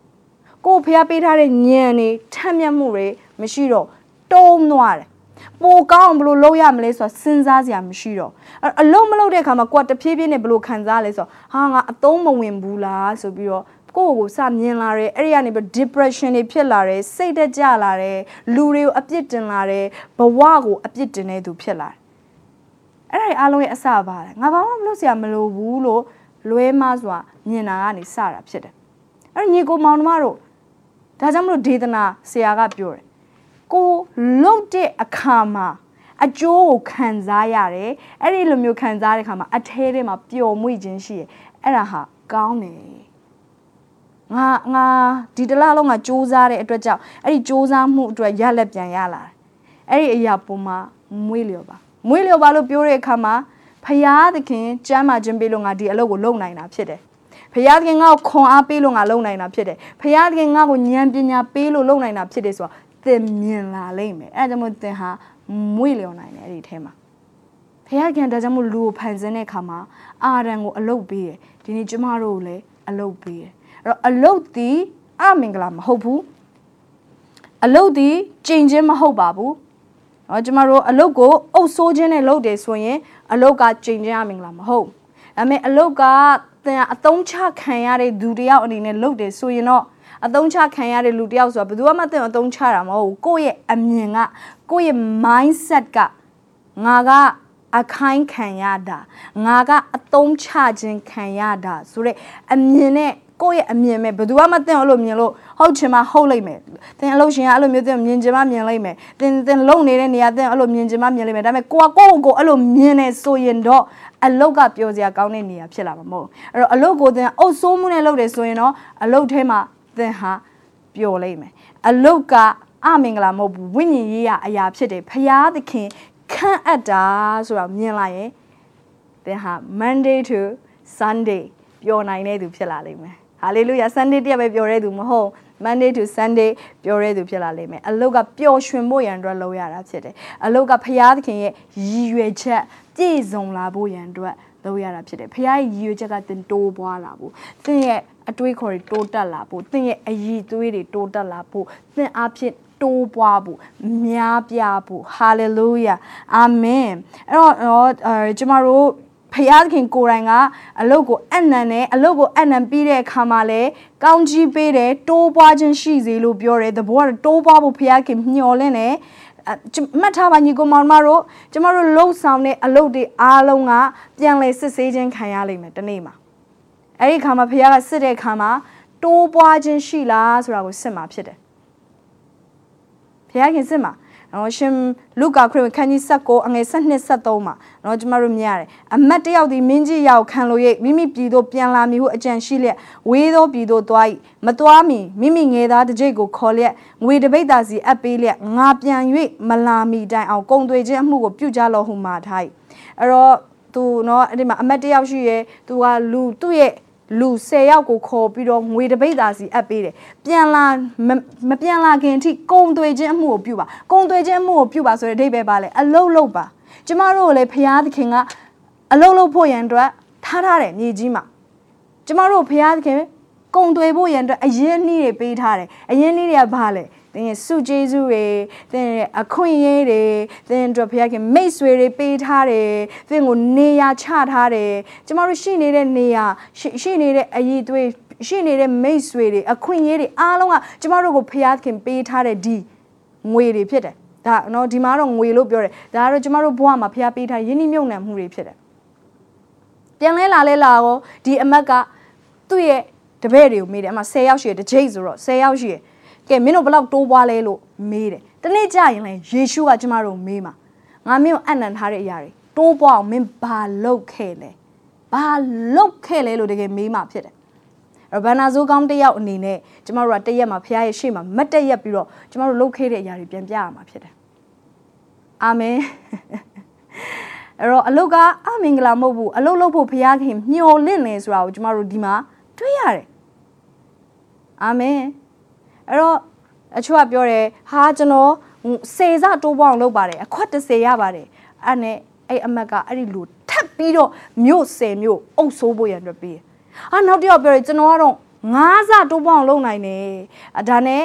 ကိုယ့်ဖျားပေးထားတဲ့ဉာဏ်တွေထက်မြက်မှုတွေမရှိတော့တုံးသွားတယ်ပိုကောင်းဘလို့လုပ်ရမလဲဆိုတော့စဉ်းစားစရာမရှိတော့အလုံးမလုပ်တဲ့အခါမှာကိုယ်တဖြည်းဖြည်းနဲ့ဘလို့ခံစားလဲဆိုတော့ဟာငါအသုံးမဝင်ဘူးလားဆိုပြီးတော့ ကိုယ့်ကိုယ်စမြင်လာတယ်အဲ့ဒီကနေပြီး depression တွေဖြစ်လာတယ်စိတ်တက်ကြလာတယ်လူတွေကိုအပြစ်တင်လာတယ်ဘဝကိုအပြစ်တင်တဲ့သူဖြစ်လာတယ်အဲ့ဒါအားလုံးရဲ့အစပါတယ်ငါဘာမှမလုပ်စရာမလိုဘူးလို့လွဲမစွာမြင်တာကနေစတာဖြစ်တယ်အဲ့ညီကိုမောင်နှမတို့ဒါကြောင့်မလို့ဒေသနာဆရာကပြောတယ်ကိုလုတ်တဲ့အခါမှာအကျိုးကိုခံစားရတယ်အဲ့ဒီလိုမျိုးခံစားတဲ့အခါမှာအထဲထဲမှာပျော်မွေ့ခြင်းရှိရအဲ့ဒါဟာကောင်းတယ် ငါငါဒီတလားလုံးကစူးစမ်းတဲ့အတွက်ကြောင့်အဲ့ဒီစူးစမ်းမှုအတွက်ရလက်ပြန်ရလာတယ်အဲ့ဒီအရာပုံမှာမွေးလျော်ပါမွေးလျော်ပါလို့ပြောတဲ့အခါမှာဖယားသခင်ကျမ်းမာခြင်းပေးလို့ငါဒီအလုပ်ကိုလုပ်နိုင်တာဖြစ်တယ်ဖယားသခင်ငါ့ကိုခွန်အားပေးလို့ငါလုပ်နိုင်တာဖြစ်တယ်ဖယားသခင်ငါ့ကိုဉာဏ်ပညာပေးလို့လုပ်နိုင်တာဖြစ်တယ်ဆိုတော့သင်မြင်လာလိမ့်မယ်အဲဒါကြောင့်မို့သင်ဟာမွေးလျော်နိုင်တယ်အဲ့ဒီထဲမှာဖယားခင်ဒါကြောင့်မို့လူကိုဖန်ဆင်းတဲ့အခါမှာအာရန်ကိုအလုတ်ပေးတယ်ဒီနေ့ကျမတို့ကိုလည်းအလုတ်ပေးတယ်အဲ့ တော့အလုတ်ဒီအမင်္ဂလာမဟုတ်ဘူးအလုတ်ဒီကြင်ချင်းမဟုတ်ပါဘူးเนาะကျမတို့အလုတ်ကိုအုပ်ဆိုးခြင်းနဲ့လုပ်တယ်ဆိုရင်အလုတ်ကကြင်ချင်းအမင်္ဂလာမဟုတ်ဒါပေမဲ့အလုတ်ကသင်အတုံးချခံရတဲ့သူတယောက်အနေနဲ့လုပ်တယ်ဆိုရင်တော့အတုံးချခံရတဲ့လူတယောက်ဆိုတာဘယ်သူမှသင်အတုံးချတာမဟုတ်ဘူးကိုယ့်ရဲ့အမြင်ကကိုယ့်ရဲ့ mindset ကငါကအခိုင်းခံရတာငါကအတုံးချခြင်းခံရတာဆိုတဲ့အမြင်နဲ့ ကိုယ့်ရဲ့အမြင်ပဲဘယ်သူမှမသိအောင်လို့မြင်လို့ဟုတ်ချင်မှဟုတ်လိမ့်မယ်သင်အလုပ်ရှင်ကအဲ့လိုမျိုးသင်မြင်ချင်မှမြင်လိမ့်မယ်သင်သင်လုံနေတဲ့နေရာသင်အဲ့လိုမြင်ချင်မှမြင်လိမ့်မယ်ဒါပေမဲ့ကိုကကိုယ့်ကိုအဲ့လိုမြင်နေဆိုရင်တော့အလုတ်ကပြောစရာကောင်းတဲ့နေရာဖြစ်လာမှာမဟုတ်အဲ့တော့အလုတ်ကိုသင်အုပ်ဆိုးမှုနဲ့လုပ်တယ်ဆိုရင်တော့အလုတ်ထဲမှာသင်ဟာပျော်လိမ့်မယ်အလုတ်ကအမင်္ဂလာမဟုတ်ဘူးဝိညာဉ်ရေးရအရာဖြစ်တယ်ဖရာသခင်ခန့်အပ်တာဆိုတာမြင်လိုက်ရင်သင်ဟာ Monday to Sunday ပျော်နိုင်တဲ့သူဖြစ်လာလိမ့်မယ် ဟာလေလုယာ Sunday တရက်ပဲပျော်တဲ့သူမဟုတ် Monday to Sunday ပျော်တဲ့သူဖြစ်လာလိမ့်မယ်အလုတ်ကပျော်ရွှင်ဖို့ရန်အတွက်လုပ်ရတာဖြစ်တယ်အလုတ်ကဖရာသခင်ရဲ့ရည်ရွယ်ချက်ပြည့်စုံလာဖို့ရန်အတွက်လုပ်ရတာဖြစ်တယ်ဖခင်ရဲ့ရည်ရွယ်ချက်ကတင်တိုးပွားလာဖို့သင်ရဲ့အတွေးခေါ်တွေတိုးတက်လာဖို့သင်ရဲ့အရည်သွေးတွေတိုးတက်လာဖို့သင်အဖြစ်တိုးပွားဖို့များပြားဖို့ဟာလေလုယာအာမင်အဲ့တော့အဲကျမတို့ ဖယားခင်ကိုယ်တိုင်ကအလုတ်ကိုအနံနဲ့အလုတ်ကိုအနံပြီးတဲ့အခါမှာလဲကောင်းကြီးပေးတယ်တိုးပွားခြင်းရှိစေလို့ပြောတယ်တဘောကတိုးပွားဖို့ဖယားခင်မျှော်လင့်တယ်မှတ်ထားပါညီကောင်မောင်မတို့ကျမတို့လှုပ်ဆောင်တဲ့အလုပ်တွေအားလုံးကပြန်လဲစစ်ဆေးခြင်းခံရလိမ့်မယ်တနေ့မှာအဲ့ဒီခါမှာဖခင်ကစစ်တဲ့ခါမှာတိုးပွားခြင်းရှိလားဆိုတာကိုစစ်မှာဖြစ်တယ်ဖခင်စစ်မှာ နော်ရှင်လူကာခရစ်ခန်းကြီး16အငယ်12 73မှာနော်ကျမတို့မြင်ရတယ်အမတ်တယောက်ဒီမင်းကြီးရောက်ခံလို့ရိပ်မိမိပြည်သို့ပြန်လာမည်ဟုအကြံရှိလျက်ဝေးသောပြည်သို့သွား၏မသွားမီမိမိငယ်သားတစ်ကြိတ်ကိုခေါ်လျက်ငွေတပိတ်သားစီအပ်ပေးလျက်ငါပြန်၍မလာမီတိုင်အောင်ကုံသွေခြင်းအမှုကိုပြုကြလောဟုမှာထား၏အဲ့တော့သူနော်အဲ့ဒီမှာအမတ်တယောက်ရှိရဲသူကလူသူ့ရဲ့ လူ10ယောက်ကိုခေါ်ပြီးတော့ငွေတပိတ်သားစီအပ်ပေးတယ်ပြန်လာမပြန်လာခင်အထိကုံသွေခြင်းအမှုကိုပြုပါကုံသွေခြင်းအမှုကိုပြုပါဆိုတဲ့အဓိပ္ပာယ်ပါလေအလုတ်လုတ်ပါကျမတို့ကိုလည်းဖရာသခင်ကအလုတ်လုတ်ဖို့ရန်အတွက်ထားထားတယ်မြေကြီးမှာကျမတို့ဖရာသခင်ကုံသွေဖို့ရန်အတွက်အရင်နှီးတွေပေးထားတယ်အရင်နှီးတွေကဘာလဲ သင်ရဲ့စုကျေးဇူးတွေသင်ရဲ့အခွင့်အရေးတွေသင်တို့ဖခင်မိတ်ဆွေတွေပေးထားတယ်သင်ကိုနေရာချထားတယ်ကျမတို့ရှိနေတဲ့နေရာရှိနေတဲ့အည်သွေးရှိနေတဲ့မိတ်ဆွေတွေအခွင့်အရေးတွေအားလုံးကကျမတို့ကိုဖခင်ပေးထားတဲ့ဒီငွေတွေဖြစ်တယ်ဒါနော်ဒီမှာတော့ငွေလို့ပြောတယ်ဒါကတော့ကျမတို့ဘဝမှာဖခင်ပေးထားယင်းနှမြုံနှံမှုတွေဖြစ်တယ်ပြန်လဲလာလဲလာရောဒီအမတ်ကသူ့ရဲ့တပည့်တွေကိုမေးတယ်အမ10ယောက်ရှိတယ်တစ်ချိန်ဆိုတော့10ယောက်ရှိတယ် ကဲမင်းတို့ဘလောက်တိုးပွားလဲလို့မေးတယ်တနေ့ကျရင်လဲယေရှုကကျမတို့မေးမှာငါမင်းကိုအနံထားတဲ့အရာတွေတိုးပွားအောင်မင်းဘာလုပ်ခဲ့လဲဘာလုပ်ခဲ့လဲလို့တကယ်မေးမှာဖြစ်တယ်ရဘနာဇိုးကောင်းတယောက်အနေနဲ့ကျမတို့ကတရက်မှာဖခင်ရဲ့ရှေ့မှာမတ်တက်ရက်ပြီးတော့ကျမတို့လုပ်ခဲ့တဲ့အရာတွေပြန်ပြရမှာဖြစ်တယ်အာမင်အဲ့တော့အလုတ်ကအမင်္ဂလာမဟုတ်ဘူးအလုတ်လုပ်ဖို့ဖခင်မျှော်လင့်နေဆိုတာကိုကျမတို့ဒီမှာတွေ့ရတယ်အာမင် အဲ့တော့အချို့ကပြောတယ်ဟာကျွန်တော်စေစတိုးပေါအောင်လုပ်ပါတယ်အခွက်30ရပါတယ်အဲ့နဲ့အဲ့အမတ်ကအဲ့ဒီလူထပ်ပြီးတော့မြို့10မြို့အုပ်ဆိုးဖို့ရန်အတွက်ပေးအာနောက်တစ်ယောက်ပြောတယ်ကျွန်တော်ကတော့ငါးစတိုးပေါအောင်လုပ်နိုင်တယ်ဒါနဲ့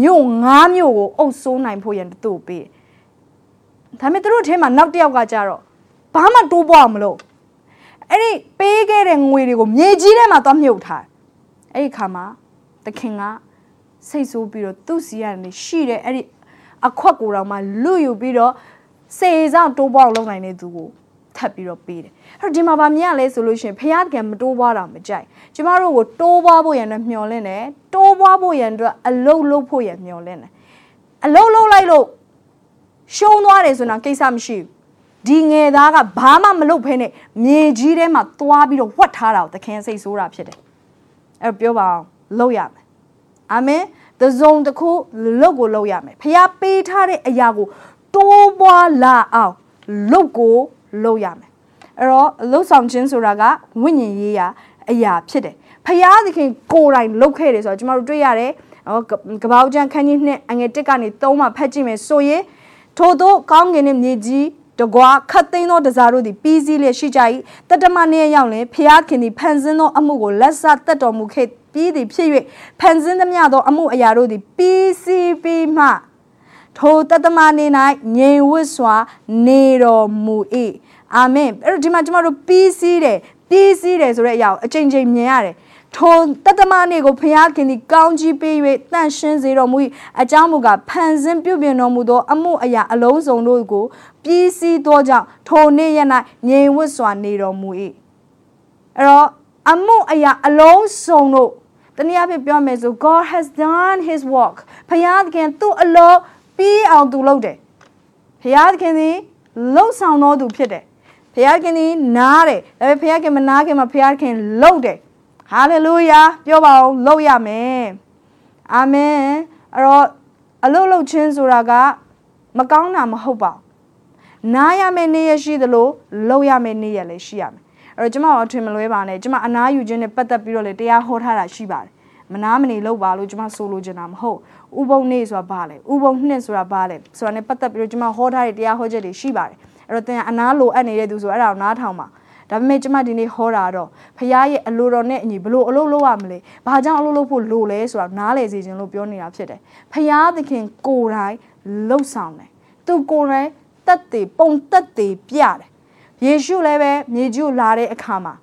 မြို့9မြို့ကိုအုပ်ဆိုးနိုင်ဖို့ရန်တူပေးဒါပေမဲ့သူတို့ထဲမှာနောက်တစ်ယောက်ကကြတော့ဘာမှတိုးပွားမလို့အဲ့ဒီပေးခဲ့တဲ့ငွေတွေကိုမြေကြီးထဲမှာသွားမြုပ်ထားအဲ့ဒီခါမှာသခင်က စိတ်ဆိုးပြီးတော့သူ့စီကနေရှိတဲ့အဲ့ဒီအခွက်ကိုတော့မှလူယူပြီးတော့စေဆောင်တိုးပွားအောင်လုပ်နိုင်တဲ့သူကိုထပ်ပြီးတော့ပေးတယ်အဲ့တော့ဒီမှာဗာမြင်ရလဲဆိုလို့ရှိရင်ဖះတကယ်မတိုးပွားတာမကြိုက်ကျမတို့ကိုတိုးပွားဖို့ရန်အတွက်မျှော်လင့်တယ်တိုးပွားဖို့ရန်အတွက်အလုတ်လုပ်ဖို့ရန်မျှော်လင့်တယ်အလုတ်လုပ်လိုက်လို့ရှုံးသွားတယ်ဆိုတာကိစ္စမရှိဘူးဒီငယ်သားကဘာမှမလုပ်ဖဲနဲ့မြေကြီးထဲမှာသွားပြီးတော့ဝတ်ထားတာကိုသခင်စိတ်ဆိုးတာဖြစ်တယ်အဲ့ပြောပါအောင်လုပ်ရမယ် အာမင်တစုံတစ်ခုလုတ်ကိုလုတ်ရမယ်ဖះပေးထားတဲ့အရာကိုတိုးပွားလာအောင်လုတ်ကိုလုတ်ရမယ်အဲ့တော့လုတ်ဆောင်ခြင်းဆိုတာကဝိညာဉ်ရေးရာအရာဖြစ်တယ်ဖះသခင်ကိုယ်တိုင်လုတ်ခဲ့တယ်ဆိုတော့ကျွန်တော်တို့တွေ့ရတယ်နော်ကပောက်ကျန်ခန်းကြီးနှစ်အငယ်1ကနေ3မှာဖတ်ကြည့်မယ်ဆိုရင်ထို့သောကောင်းကင်နှင့်မြေကြီးတကွာခတ်သိမ်းသောတစားတို့သည်ပြီးစည်းလျက်ရှိကြ၏တတမနေ့ရောက်လင်ဖျားခင်သည်ဖန်ဆင်းသောအမှုကိုလက်ဆတတ်တော်မူခဲ့ ပြီးသည်ဖြစ်၍ဖန်ဆင်းသမျှသောအမှုအရာတို့သည်ပြီးစီးပြီးမှထိုတတမနေ၌ငြိမ်ဝတ်စွာနေတော်မူ၏အာမင်အဲ့တော့ဒီမှာကျွန်တော်တို့ပြီးစီးတယ်ပြီးစီးတယ်ဆိုတဲ့အရာကိုအချိန်ချင်းမြင်ရတယ်ထိုတတမနေ့ကိုဖျားခင်သည်ကောင်းကြီးပေး၍တန့်ရှင်းစေတော်မူ၏အကြောင်းမူကားဖန်ဆင်းပြုပြင်တော်မူသော အမှုအရာအလုံးစုံတို့ကိုပြီးစီးသောကြောင့်ထိုနေ့ရက်၌ငြိမ်ဝတ်စွာနေတော်မူ၏အဲ့တော့အမှုအရာအလုံးစုံတို့ တနည်းအားဖြင့်ပြောမယ်ဆို God has done his work ဖခင်သခင်သူ့အလုပ်ပြီးအောင်သူလုပ်တယ်ဖခင်သခင်သည်လှုပ်ဆောင်တော်သူဖြစ်တယ်ဖခင်ခင်သည်နားတယ်ဒါပေမဲ့ဖခင်ခင်မနားခင်မှာဖခင်ခင်လှုပ်တယ်ဟာလေလုယာပြောပါအောင်လှုပ်ရမယ်အာမင်အဲ့တော့အလုတ်လုတ်ချင်းဆိုတာကမကောင်းတာမဟုတ်ပါဘူးနားရမယ့်နေ့ရရှိသလိုလှုပ်ရမယ့်နေ့ရလည်းရှိရမယ် အဲ့တော့ကျမတို့အထင်မလွဲပါနဲ့ကျမအနားယူခြင်းနဲ့ပတ်သက်ပြီးတော့လေတရားဟောထားတာရှိပါတယ်မနာမနေလောက်ပါလို့ကျမဆိုလိုချင်တာမဟုတ်ဥပုံနေ့ဆိုတာဘာလဲဥပုံနှစ်ဆိုတာဘာလဲဆိုတာနဲ့ပတ်သက်ပြီးတော့ကျမဟောထားတဲ့တရားဟောချက်တွေရှိပါတယ်အဲ့တော့သင်အနားလိုအပ်နေတဲ့သူဆိုအဲ့ဒါကိုနားထောင်ပါဒါပေမဲ့ကျမဒီနေ့ဟောတာတော့ဖခင်ရဲ့အလိုတော်နဲ့အညီဘလို့အလုပ်လုပ်ရမလဲဘာကြောင့်အလုပ်လုပ်ဖို့လိုလဲဆိုတာနားလည်စေခြင်းလို့ပြောနေတာဖြစ်တယ်ဖခင်သခင်ကိုယ်တိုင်လှုပ်ဆောင်တယ်သူကိုယ်တိုင်တက်တည်ပုံတက်တည်ပြတယ် ယေရှုလည်းပဲမြေကြီးလာတဲ့အခါမှာ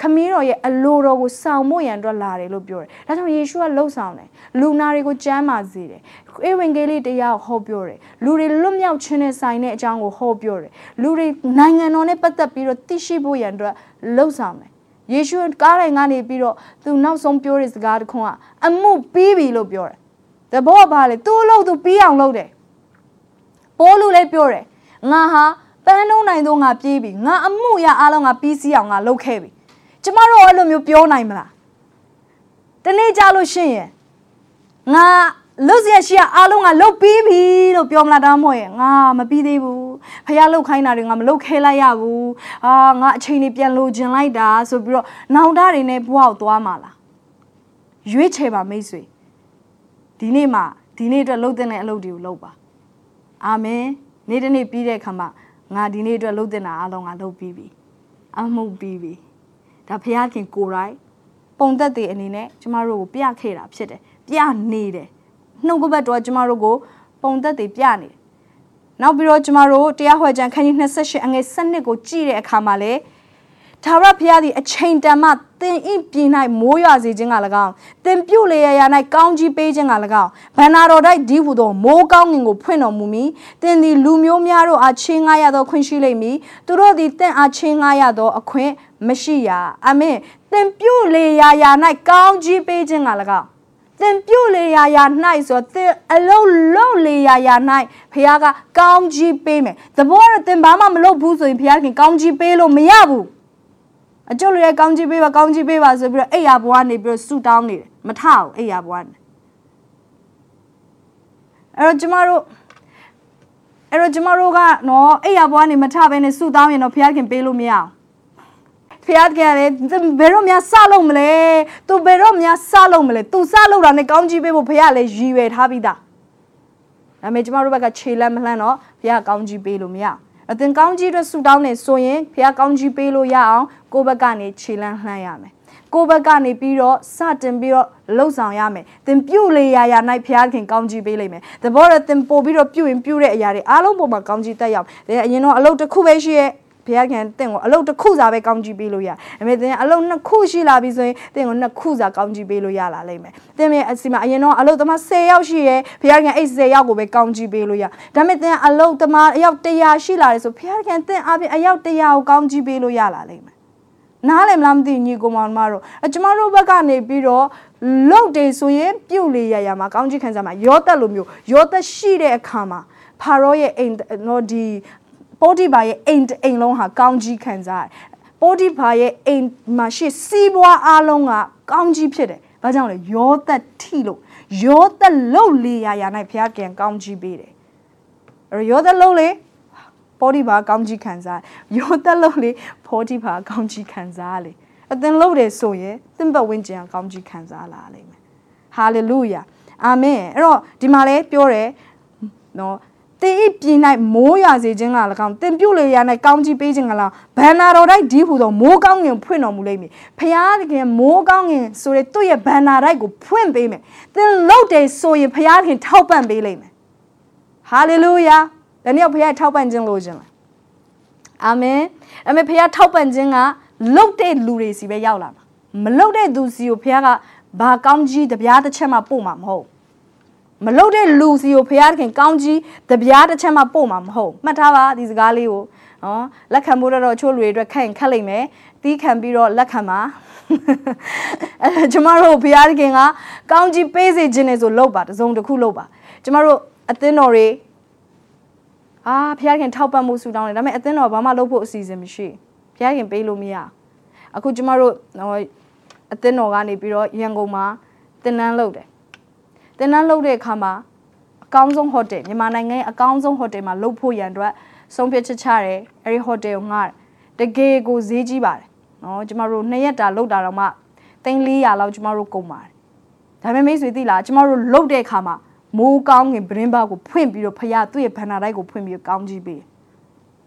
ခမည်းတော်ရဲ့အလိုတော်ကိုဆောင်ဖို့ရန်အတွက်လာတယ်လို့ပြောတယ်။ဒါကြောင့်ယေရှုကလှုပ်ဆောင်တယ်။လူနာတွေကိုကျမ်းမာစေတယ်။ဧဝံဂေလိတရားကိုဟောပြောတယ်။လူတွေလွတ်မြောက်ခြင်းနဲ့ဆိုင်တဲ့အကြောင်းကိုဟောပြောတယ်။လူတွေနိုင်ငံတော်နဲ့ပတ်သက်ပြီးတော့သိရှိဖို့ရန်အတွက်လှုပ်ဆောင်တယ်။ယေရှုကားတိုင်းကနေပြီးတော့သူနောက်ဆုံးပြောတဲ့စကားတစ်ခွန်းကအမှုပြီးပြီလို့ပြောတယ်။တဘောကဘာလဲသူ့လို့သူပြီးအောင်လုပ်တယ်။ပိုးလူလည်းပြောတယ်။ငါဟာပ န်းနှုံးနိုင်သောငါပြေးပြီ။ငါအမှုရအားလုံးငါပြီးစီးအောင်ငါလုပ်ခဲ့ပြီ။ကျမတို့အဲ့လိုမျိုးပြောနိုင်မလားတနေ့ကြလို့ရှိရင်ငါလုတ်ရရှိရအားလုံးကလုတ်ပြီးပြီလို့ပြောမလားတောင်းမဟုတ်ရင်ငါမပြီးသေးဘူးဖះလုတ်ခိုင်းတာတွေငါမလုတ်ခဲလိုက်ရဘူးအာငါအချိန်ကြီးပြန်လိုချင်လိုက်တာဆိုပြီးတော့နောင်တတွေနဲ့ဘဝကိုသွားမှာလားရွေးချယ်ပါမိတ်ဆွေဒီနေ့မှဒီနေ့အတွက်လှုပ်တဲ့အလုပ်တွေကိုလုပ်ပါအာမင်နေ့တစ်နေ့ပြီးတဲ့အခါမှာ ငါဒီနေ့အတွက်လှုပ်တဲ့တာအားလုံးငါလှုပ်ပြီးပြီအမှုပြီးပြီဒါဖះခင်ကိုရိုင်းပုံသက်တွေအနေနဲ့ကျမတို့ကိုပြခဲ့တာဖြစ်တယ်ပြနေတယ်နှုတ်ကပတ်တော်ကျမတို့ကိုပုံသက်တွေပြနေတယ်နောက်ပြီးတော့ကျမတို့တရားဟောကြံခန်းကြီး28အငယ်7ကိုကြည့်တဲ့အခါမှာလေ သာရဖျားသည်အချိန်တန်မှသင်ဤပြည်၌မိုးရွာစေခြင်းက၎င်းသင်ပြုတ်လေရာရာ၌ကောင်းကြီးပေးခြင်းက၎င်းဗန္နာတော်တိုက်ဒီဟုသောမိုးကောင်းငင်ကိုဖွင့်တော်မူမီသင်သည်လူမျိုးများတို့အားချင်းငားရသောခွင့်ရှိလိမ့်မည်သူတို့သည်သင်အားချင်းငားရသောအခွင့်မရှိရအာမင်သင်ပြုတ်လေရာရာ၌ကောင်းကြီးပေးခြင်းက၎င်းသင်ပြုတ်လေရာရာ၌ဆိုသင်အလုံးလုံးလေရာရာ၌ဖခင်ကကောင်းကြီးပေးမယ်သဘောကတော့သင်ဘာမှမလုပ်ဘူးဆိုရင်ဖခင်ကောင်းကြီးပေးလို့မရဘူး အကျုပ်လည်းကောင်းကြီးပေးပါကောင်းကြီးပေးပါဆိုပြီးတော့အိယာဘွားနေပြီးတော့ဆူတောင်းနေတယ်မထအောင်အိယာဘွားနေအဲ့တော့ကျမတို့အဲ့တော့ကျမတို့ကနော်အိယာဘွားနေမထဘဲနဲ့ဆူတောင်းရင်တော့ဖခင်ပေးလို့မရအောင်ဖျားကလည်းဘယ်တော့မှစလုံးမလဲ။ तू ဘယ်တော့မှစလုံးမလဲ။ तू စလုံးတာနဲ့ကောင်းကြီးပေးဖို့ဖျားလည်းရည်ရွယ်ထားပြီးသား။ဒါပေမဲ့ကျမတို့ဘက်ကခြေလက်မလှမ်းတော့ဖျားကောင်းကြီးပေးလို့မရ။အသင်ကောင်းကြီးအတွက်ဆူတောင်းနေဆိုရင်ဖျားကောင်းကြီးပေးလို့ရအောင် ကိုယ့်ဘက်ကနေခြေလန်းလှမ်းရမယ်။ကိုယ့်ဘက်ကနေပြီးတော့စတင်ပြီးတော့လှုပ်ဆောင်ရမယ်။သင်ပြုတ်လေရာရာ၌ဖျားခင်ကောင်းကြီးပေးလိမ့်မယ်။သဘောတော့သင်ပို့ပြီးတော့ပြုတ်ရင်ပြုတ်တဲ့အရာတွေအားလုံးပေါ်မှာကောင်းကြီးတက်ရောက်။ဒါအရင်တော့အလုပ်တစ်ခုပဲရှိရဲ့ဘုရားခင်တင့်ကိုအလုပ်တစ်ခုစာပဲကောင်းကြီးပေးလို့ရ။အမေတင်အလုပ်နှစ်ခုရှိလာပြီဆိုရင်တင့်ကိုနှစ်ခုစာကောင်းကြီးပေးလို့ရလာလိမ့်မယ်။တင်မေအစီမအရင်တော့အလုပ်သမား10ယောက်ရှိရဲဘုရားခင်အဲ့10ယောက်ကိုပဲကောင်းကြီးပေးလို့ရ။ဒါပေမဲ့တင်အလုပ်သမားအယောက်100ရှိလာတယ်ဆိုဘုရားခင်တင့်အပြင်အယောက်100ကိုကောင်းကြီးပေးလို့ရလာလိမ့်မယ်။ နားလည်မလားမသိညီကောင်မောင်မတို့အကျမတို့ဘက်ကနေပြီးတော့လုတ်တယ်ဆိုရင်ပြုတ်လေရရမှာကောင်းကြီးခံစားမှာရောတက်လိုမျိုးရောတက်ရှိတဲ့အခါမှာဖာရောရဲ့အိမ်နော်ဒီပိုတိဘာရဲ့အိမ်အိမ်လုံးဟာကောင်းကြီးခံစားရတယ်ပိုတိဘာရဲ့အိမ်မှာရှိစီးပွားအားလုံးကကောင်းကြီးဖြစ်တယ်ဘာကြောင့်လဲယောသက်ထိလို့ယောသက်လှုပ်လေရာရာ၌ဘုရားပြန်ကောင်းကြီးပေးတယ်အဲ့ယောသက်လှုပ်လေ ပိုတိဘာကောင်းကြီးခံစားယောသက်လှုပ်လေပိုတိဘာကောင်းကြီးခံစားလေအသင်လှုပ်တယ်ဆိုရင်သင်ပတ်ဝန်းကျင်ကောင်းကြီးခံစားလာလိမ့်မယ်ဟာလေလုယာအာမင်အဲ့တော့ဒီမှာလဲပြောတယ်နော်တင်ဤပြည်၌မိုးရွာစေခြင်းက၎င်းတင်ပြုတ်လေရာ၌ကောင်းကြီးပေးခြင်းက၎င်းဘန္နာတော်တိုက်ဒီဟုသောမိုးကောင်းငင်ဖွင့်တော်မူလိမ့်မည်ဖျားသခင်မိုးကောင်းငင်ဆိုတဲ့သူ့ရဲ့ဘန္နာတိုက်ကိုဖွင့်ပေးမယ်တင်လုတ်တယ်ဆိုရင်ဖျားသခင်ထောက်ပံ့ပေးလိမ့်မယ်ဟာလေလုယာ ဒါနဲ့ဖျားထောက်ပံ့ခြင်းလို့ခြင်းလားအာမင်အမေဖျားထောက်ပံ့ခြင်းကလုတ်တဲ့လူတွေစီပဲရောက်လာမှာမလုတ်တဲ့သူစီကိုဖျားကဘာကောင်းကြီးတပြားတစ်ချက်မှပို့မှာမဟုတ်မလုတ်တဲ့လူစီကိုဖရားခင်ကောင်းကြီးတပြားတစ်ချက်မှပို့မှာမဟုတ်မှတ်ထားပါဒီစကားလေးကိုနော်လက်ခံဖို့တော့ချိုးလူတွေအတွက်ခက်ရင်ခက်လိမ့်မယ်တီးခံပြီးတော့လက်ခံပါအဲကျမတို့ဖရားခင်ကကောင်းကြီးပေးစေခြင်းနဲ့ဆိုလုပ်ပါတစုံတစ်ခုလုပ်ပါကျမတို့အသင်းတော်တွေ အာဖရားခင်ထောက်ပံ့မှုဆူတောင်းတယ်ဒါပေမဲ့အသင်းတော်ဘာမှလုပ်ဖို့အစီအစဉ်မရှိဖရားခင်ပေးလို့မရအခုကျမတို့အသင်းတော်ကနေပြီးတော့ရန်ကုန်မှာတင်နန်းလုပ်တယ်တင်နန်းလုပ်တဲ့အခါမှာအကောင်းဆုံးဟိုတယ်မြန်မာနိုင်ငံရဲ့အကောင်းဆုံးဟိုတယ်မှာလုပ်ဖို့ရန်အတွက်ဆုံးဖြတ်ချက်ချတယ်အဲ့ဒီဟိုတယ်ကိုငှားတယ်တကယ်ကိုဈေးကြီးပါတယ်နော်ကျမတို့နှစ်ရက်တာလုပ်တာတော့မှ3400လောက်ကျမတို့ကုန်ပါတယ်ဒါပေမဲ့မိတ်ဆွေသိလားကျမတို့လုပ်တဲ့အခါမှာ မိုးကောင်းငင်ပရင်းပါကိုဖွင့်ပြီးတော့ဖခင်သူ့ရဲ့ဗန္နာတိုက်ကိုဖွင့်ပြီးတော့ကောင်းကြီးပေး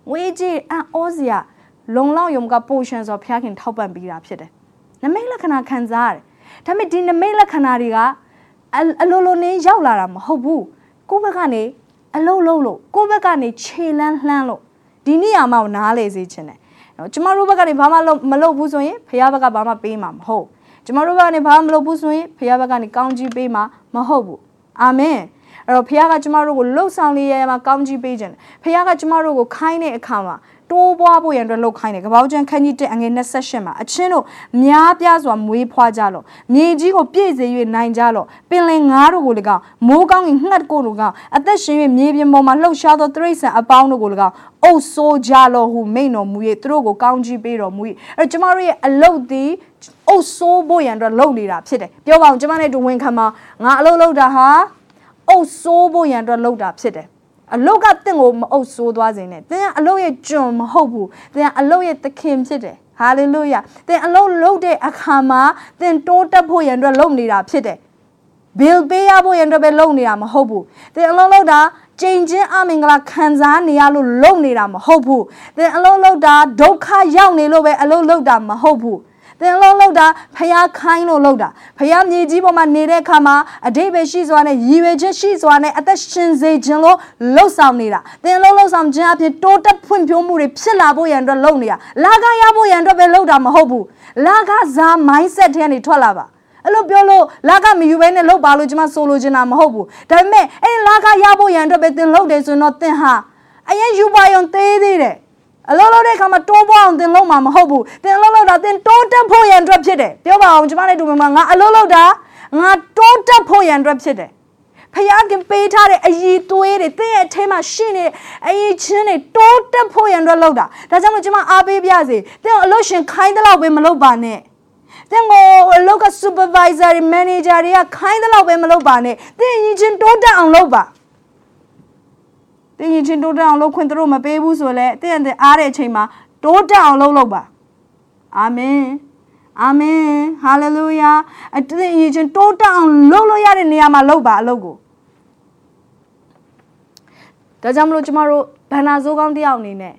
ငွေကြီးအံ့ဩစရာလုံလောက်ယုံကပိုရှင်ဆိုဖခင်ထောက်ပံ့ပေးတာဖြစ်တယ်နမိတ်လက္ခဏာခံစားရတယ်ဒါပေမဲ့ဒီနမိတ်လက္ခဏာတွေကအလိုလိုနေရောက်လာတာမဟုတ်ဘူးကိုယ့်ဘက်ကနေအလုံးလုံးလို့ကိုယ့်ဘက်ကနေခြေလန်းလှမ်းလို့ဒီနေရာမှာနားလေစေချင်တယ်နော်ကျမတို့ဘက်ကနေဘာမှမလုပ်ဘူးဆိုရင်ဖခင်ဘက်ကဘာမှပေးမှာမဟုတ်ကျမတို့ဘက်ကနေဘာမှမလုပ်ဘူးဆိုရင်ဖခင်ဘက်ကနေကောင်းကြီးပေးမှာမဟုတ်ဘူး အာမင်အဲ့တော့ဖခင်ကကျမတို့ကိုလှုပ်ဆောင်လေးရမှာကောင်းကြီးပေးခြင်းဖခင်ကကျမတို့ကိုခိုင်းတဲ့အခါမှာ တိုးပွားဖို့ရန်အတွက်လှုပ်ခိုင်းတယ်ကပောက်ကျန်ခန်းကြီးတဲ့အငယ်28မှာအချင်းတို့များပြားစွာမွေးဖွားကြလော့မြေကြီးကိုပြည့်စေ၍နိုင်ကြလော့ပင်လင်ငါးတို့ကို၎င်းမိုးကောင်းငှက်ကို၎င်းအသက်ရှင်၍မြေပြင်ပေါ်မှာလှုပ်ရှားသောတရိษံအပေါင်းတို့ကို၎င်းအုပ်ဆိုးကြလော့ဟုမိန်တော်မူ၍သူတို့ကိုကောင်းကြီးပေးတော်မူ၏အဲကျမတို့ရဲ့အလုတ်သည်အုပ်ဆိုးဖို့ရန်အတွက်လှုပ်နေတာဖြစ်တယ်ပြောပါအောင်ကျမနဲ့တူဝင်ခံမှာငါအလုတ်လုပ်တာဟာအုပ်ဆိုးဖို့ရန်အတွက်လှုပ်တာဖြစ်တယ် အလုတ်ကတင့်ကိုမအုပ်ဆိုးသွားစေနဲ့သင်ကအလုတ်ရဲ့ကျွန်မဟုတ်ဘူးသင်ကအလုတ်ရဲ့သခင်ဖြစ်တယ်ဟာလေလုယာသင်အလုတ်လုပ်တဲ့အခါမှာသင်တိုးတက်ဖို့ရန်အတွက်လုပ်နေတာဖြစ်တယ် bill ပေးရဖို့ရန်အတွက်ပဲလုပ်နေတာမဟုတ်ဘူးသင်အလုံးလုံးတာကြင်ချင်းအမင်္ဂလာခံစားနေရလို့လုပ်နေတာမဟုတ်ဘူးသင်အလုံးလုံးတာဒုက္ခရောက်နေလို့ပဲအလုံးလုံးတာမဟုတ်ဘူး သင်လုံးလောက်တာဖျားခိုင်းလို့လောက်တာဖျားမြေကြီးပေါ်မှာနေတဲ့အခါမှာအတိတ်ပဲရှိစွာနဲ့ရည်ရွယ်ချက်ရှိစွာနဲ့အသက်ရှင်စေခြင်းလို့လှုပ်ဆောင်နေတာသင်လုံးလှုပ်ဆောင်ခြင်းအဖြစ်တိုးတက်ဖွံ့ဖြိုးမှုတွေဖြစ်လာဖို့ရန်အတွက်လုပ်နေတာလာကရဖို့ရန်အတွက်ပဲလုပ်တာမဟုတ်ဘူးလာကစား mindset ထဲကနေထွက်လာပါအဲ့လိုပြောလို့လာကမယူဘဲနဲ့လှုပ်ပါလို့ကျွန်မဆိုလိုချင်တာမဟုတ်ဘူးဒါပေမဲ့အဲ့လာကရဖို့ရန်အတွက်ပဲသင်လှုပ်တယ်ဆိုရင်တော့သင်ဟာအရင်ယူပါယုံသေးသေးတယ် အလုံးလုံးတဲ့အခါမှာတိုးပွားအောင်သင်လုံးမှာမဟုတ်ဘူးသင်အလုံးလုံးတာသင်တိုးတက်ဖို့ရန်အတွက်ဖြစ်တယ်ပြောပါအောင်ကျွန်မနဲ့တူမှာငါအလုံးလုံးတာငါတိုးတက်ဖို့ရန်အတွက်ဖြစ်တယ်ဖခင်ကပေးထားတဲ့အည်သွေးတွေသင်ရဲ့အထဲမှာရှိနေတဲ့အည်ချင်းတွေတိုးတက်ဖို့ရန်အတွက်လုပ်တာဒါကြောင့်မို့ကျွန်မအားပေးပြစေသင်အလို့ရှင်ခိုင်းတဲ့လောက်ပဲမလုပ်ပါနဲ့သင်ကိုအလုပ်က supervisor တွေ manager တွေကခိုင်းတဲ့လောက်ပဲမလုပ်ပါနဲ့သင်အည်ချင်းတိုးတက်အောင်လုပ်ပါ တင်းရင်ချင်းတိုးတက်အောင်လုပ်ခွင့်သူတို့မပေးဘူးဆိုလဲတင့်တဲ့အားတဲ့အချိန်မှာတိုးတက်အောင်လုပ်လုပ်ပါအာမင်အာမင်ဟာလေလုယာအတင်းရင်ချင်းတိုးတက်အောင်လုပ်လို့ရတဲ့နေရာမှာလုပ်ပါအလုပ်ကိုဒါကြောင့်မလို့ကျမတို့ဘန္နာဇိုးကောင်းတယောက်အနေနဲ့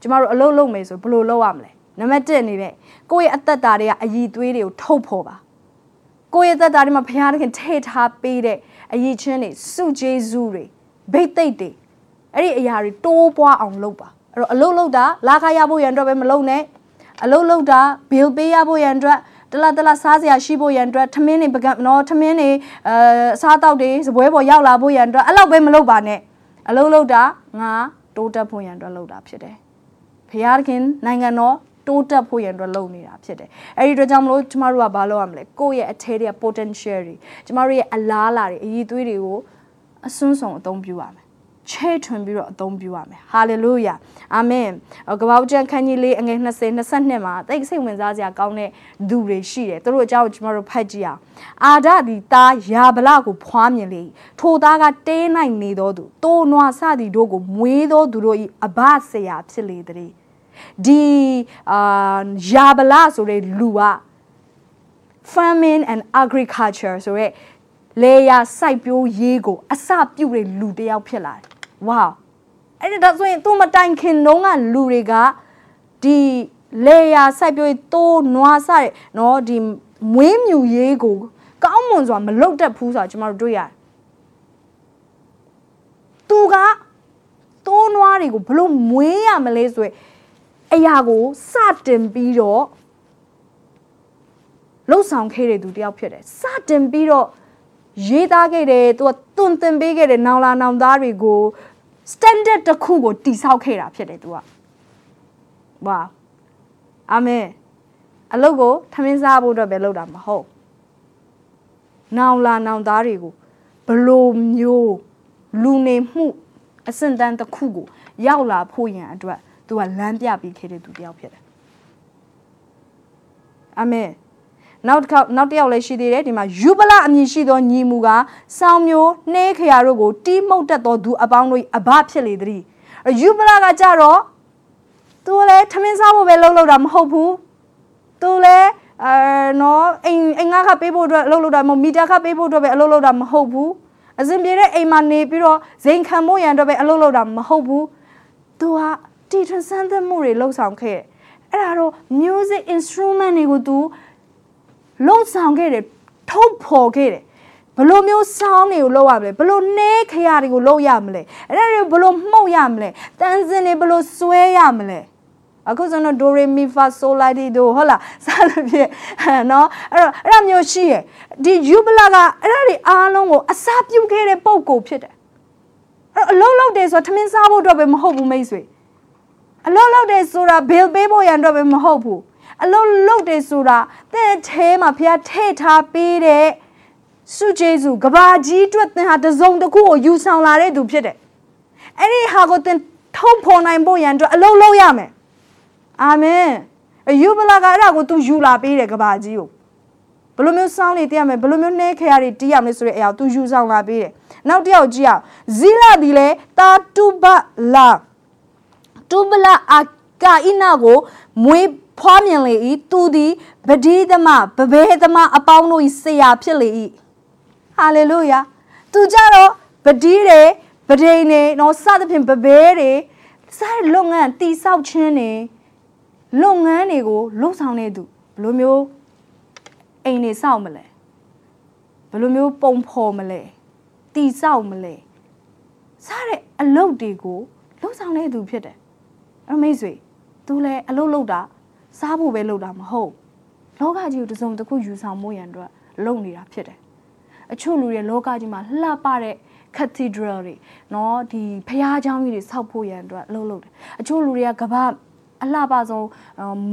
ကျမတို့အလုပ်လုပ်မယ်ဆိုဘယ်လိုလုပ်ရမလဲနံပါတ်1အနေနဲ့ကိုယ့်ရဲ့အသက်တာတွေကအည်သွေးတွေကိုထုတ်ဖို့ပါကိုယ့်ရဲ့သက်တာတွေမှာဘုရားသခင်ထေထားပေးတဲ့အည်ချင်းတွေစုကျေးဇူးတွေဘိတ်သိက်တွေ အဲ့ဒီအရာတွေတိုးပွားအောင်လုပ်ပါအဲ့တော့အလုပ်လုပ်တာလာခရဖို့ရန်အတွက်ပဲမလုပ်နဲ့အလုပ်လုပ်တာ bill ပေးရဖို့ရန်အတွက်တလားတလားစားစရာရှိဖို့ရန်အတွက်ထမင်းတွေပကံနော်ထမင်းတွေအဲစားတောက်တွေစပွဲပေါ်ရောက်လာဖို့ရန်အတွက်အဲ့လောက်ပဲမလုပ်ပါနဲ့အလုပ်လုပ်တာငါတိုးတက်ဖို့ရန်အတွက်လုပ်တာဖြစ်တယ်ဖခင်နိုင်ငံတော်တိုးတက်ဖို့ရန်အတွက်လုပ်နေတာဖြစ်တယ်။အဲဒီအတွက်ကြောင့်မလို့ကျမတို့ကဘာလုပ်ရမလဲ။ကိုယ့်ရဲ့အထဲတွေက potential တွေကျမတို့ရဲ့အလားအလာတွေအည်သွေးတွေကိုအစွန်းဆုံးအသုံးပြုရမယ် ချဲ့ထွင်ပြီးတော့အသုံးပြုရမယ်ဟာလေလုယာအာမင်ကပောက်ကျန်ခန်းကြီးလေးအငယ်20 22မှာတိတ်စိတ်ဝင်စားစရာကောင်းတဲ့သူတွေရှိတယ်သူတို့အကြောင်းကိုကျွန်တော်တို့ဖတ်ကြည့်အောင်အာဒဒီသားယာဗလကိုဖွားမြင်လေထိုသားကတဲနိုင်နေသောသူတိုးနွားစသည်တို့ကိုမွေးသောသူတို့၏အဘဆရာဖြစ်လေတဲ့ဒီအာယာဗလဆိုတဲ့လူက farming and agriculture ဆိုရဲလေယာစိုက်ပျိုးရေးကိုအစပြုတဲ့လူတယောက်ဖြစ်လာတယ် ဝါအဲ့ဒါဆိုရင်သူမတိုင်ခင်တုန်းကလူတွေကဒီလေယာစိုက်ပျိုးရေးတိုးနွားစတဲ့နော်ဒီမွေးမြူရေးကိုကောင်းမွန်စွာမလုပ်တတ်ဘူးဆိုတာကျွန်တော်တို့တွေ့ရတယ်သူကတိုးနွားတွေကိုဘလို့မွေးရမလဲဆိုရအရာကိုစတင်ပြီးတော့လှုပ်ဆောင်ခဲ့တဲ့သူတယောက်ဖြစ်တယ်စတင်ပြီးတော့ရေးသားခဲ့တယ်သူကတွန်တင်ပေးခဲ့တဲ့နောင်လာနောင်သားတွေကို standard တစ်ခုကိုတိဆောက်ခဲ့တာဖြစ်တယ်သူကဝါအာမင်အလုပ်ကိုထမင်းစားဖို့အတွက်ပဲလုပ်တာမဟုတ်နောင်လာနောင်သားတွေကိုဘလိုမျိုးလူနေမှုအဆင့်တန်းတစ်ခုကိုရောက်လာဖို့ရန်အတွက်သူကလမ်းပြပေးခဲ့တဲ့သူတယောက်ဖြစ်တယ်အာမင် နောက်တစ်ခေါက်နောက်တစ်ယောက်လည်းရှိသေးတယ်ဒီမှာယူပလအမည်ရှိသောညီမူကစောင်းမျိုးနှဲခရာတို့ကိုတီးမှုတ်တတ်သောသူအပေါင်းတို့အဘဖြစ်လေသည်ယူပလကကြတော့သူလည်းထမင်းစားဖို့ပဲလှုပ်လှုပ်တာမဟုတ်ဘူးသူလည်းအဲနော်အိမ်အိမ်ငါခပေးဖို့အတွက်လှုပ်လှုပ်တာမဟုတ်မီတာခပေးဖို့အတွက်ပဲအလုပ်လုပ်တာမဟုတ်ဘူးအစဉ်ပြေတဲ့အိမ်မှာနေပြီးတော့ဇိမ်ခံဖို့ရန်အတွက်ပဲအလုပ်လုပ်တာမဟုတ်ဘူးသူကတီထွန်းဆန်းသက်မှုတွေလှုပ်ဆောင်ခဲ့အဲ့ဒါတော့ music instrument တွေကိုသူ လှုပ်ဆောင်ခဲ့တယ်ထုတ်ဖော်ခဲ့တယ်ဘလို့မျိုးဆောင်းတွေကိုလုပ်ရမလဲဘလို့နှဲခရတွေကိုလုပ်ရမလဲအဲ့ဒါတွေဘလို့မှုတ်ရမလဲတန်းစင်တွေဘလို့ဆွဲရမလဲအခုဆိုတော့ do re mi fa sol la ti do ဟုတ်လားစသဖြင့်နော်အဲ့တော့အဲ့ဒါမျိုးရှိရဒီယူဘလာကအဲ့ဒါတွေအားလုံးကိုအစာပြုတ်ခဲ့တဲ့ပုံကိုဖြစ်တယ်အဲ့အလုံးလုံးတယ်ဆိုတော့ထမင်းစားဖို့အတွက်ပဲမဟုတ်ဘူးမိတ်ဆွေအလုံးလုံးတယ်ဆိုတာ bill ပေးဖို့ရန်အတွက်ပဲမဟုတ်ဘူး အလုံးလုံးတယ်ဆိုတာတဲ့အဲမှာဖះထဲ့ထားပေးတဲ့စုကျေးဇူးကဘာကြီးအတွက်သင်ဟာတစုံတစ်ခုကိုယူဆောင်လာတဲ့သူဖြစ်တယ်အဲ့ဒီဟာကိုသင်ထုံဖော်နိုင်ဖို့ရန်အတွက်အလုံးလုံးရမယ်အာမင်ယူဘလာကအဲ့ဒါကို तू ယူလာပေးတယ်ကဘာကြီးကိုဘယ်လိုမျိုးစောင်းနေတည်ရမယ်ဘယ်လိုမျိုးနှဲခရတွေတီးရမယ်ဆိုတဲ့အရာကို तू ယူဆောင်လာပေးတယ်နောက်တစ်ယောက်ကြည့်အောင်ဇီလာဒီလေတာတူဘလာတူဘလာအကာအီနာကိုမွေး ဖွားမြင်လေ၏သူသည်ဗဒီသမဗဘဲသမအပေါင်းတို့၏ဆရာဖြစ်လေ၏ဟာလေလုယာသူကြတော့ဗဒီတွေဗဒိန်တွေနော်စသဖြင့်ဗဘဲတွေစားတဲ့လုပ်ငန်းတိဆောက်ခြင်းတွေလုပ်ငန်းတွေကိုလှုပ်ဆောင်နေသူဘယ်လိုမျိုးအိမ်နေဆောက်မလဲဘယ်လိုမျိုးပုံဖော်မလဲတိဆောက်မလဲစားတဲ့အလုပ်တွေကိုလှုပ်ဆောင်နေသူဖြစ်တယ်အမေဆွေသူလည်းအလုပ်လုပ်တာ စားဖို့ပဲလုပ်တာမဟုတ်လောကကြီးကိုတစုံတစ်ခုယူဆောင်မှုရန်အတွက်လုပ်နေတာဖြစ်တယ်အချို့လူတွေလောကကြီးမှာလှပတဲ့ cathedral တွေเนาะဒီဖျားเจ้าကြီးတွေဆောက်ဖို့ရန်အတွက်လှုပ်လှုပ်တယ်အချို့လူတွေကကမ္ဘာအလှပဆုံး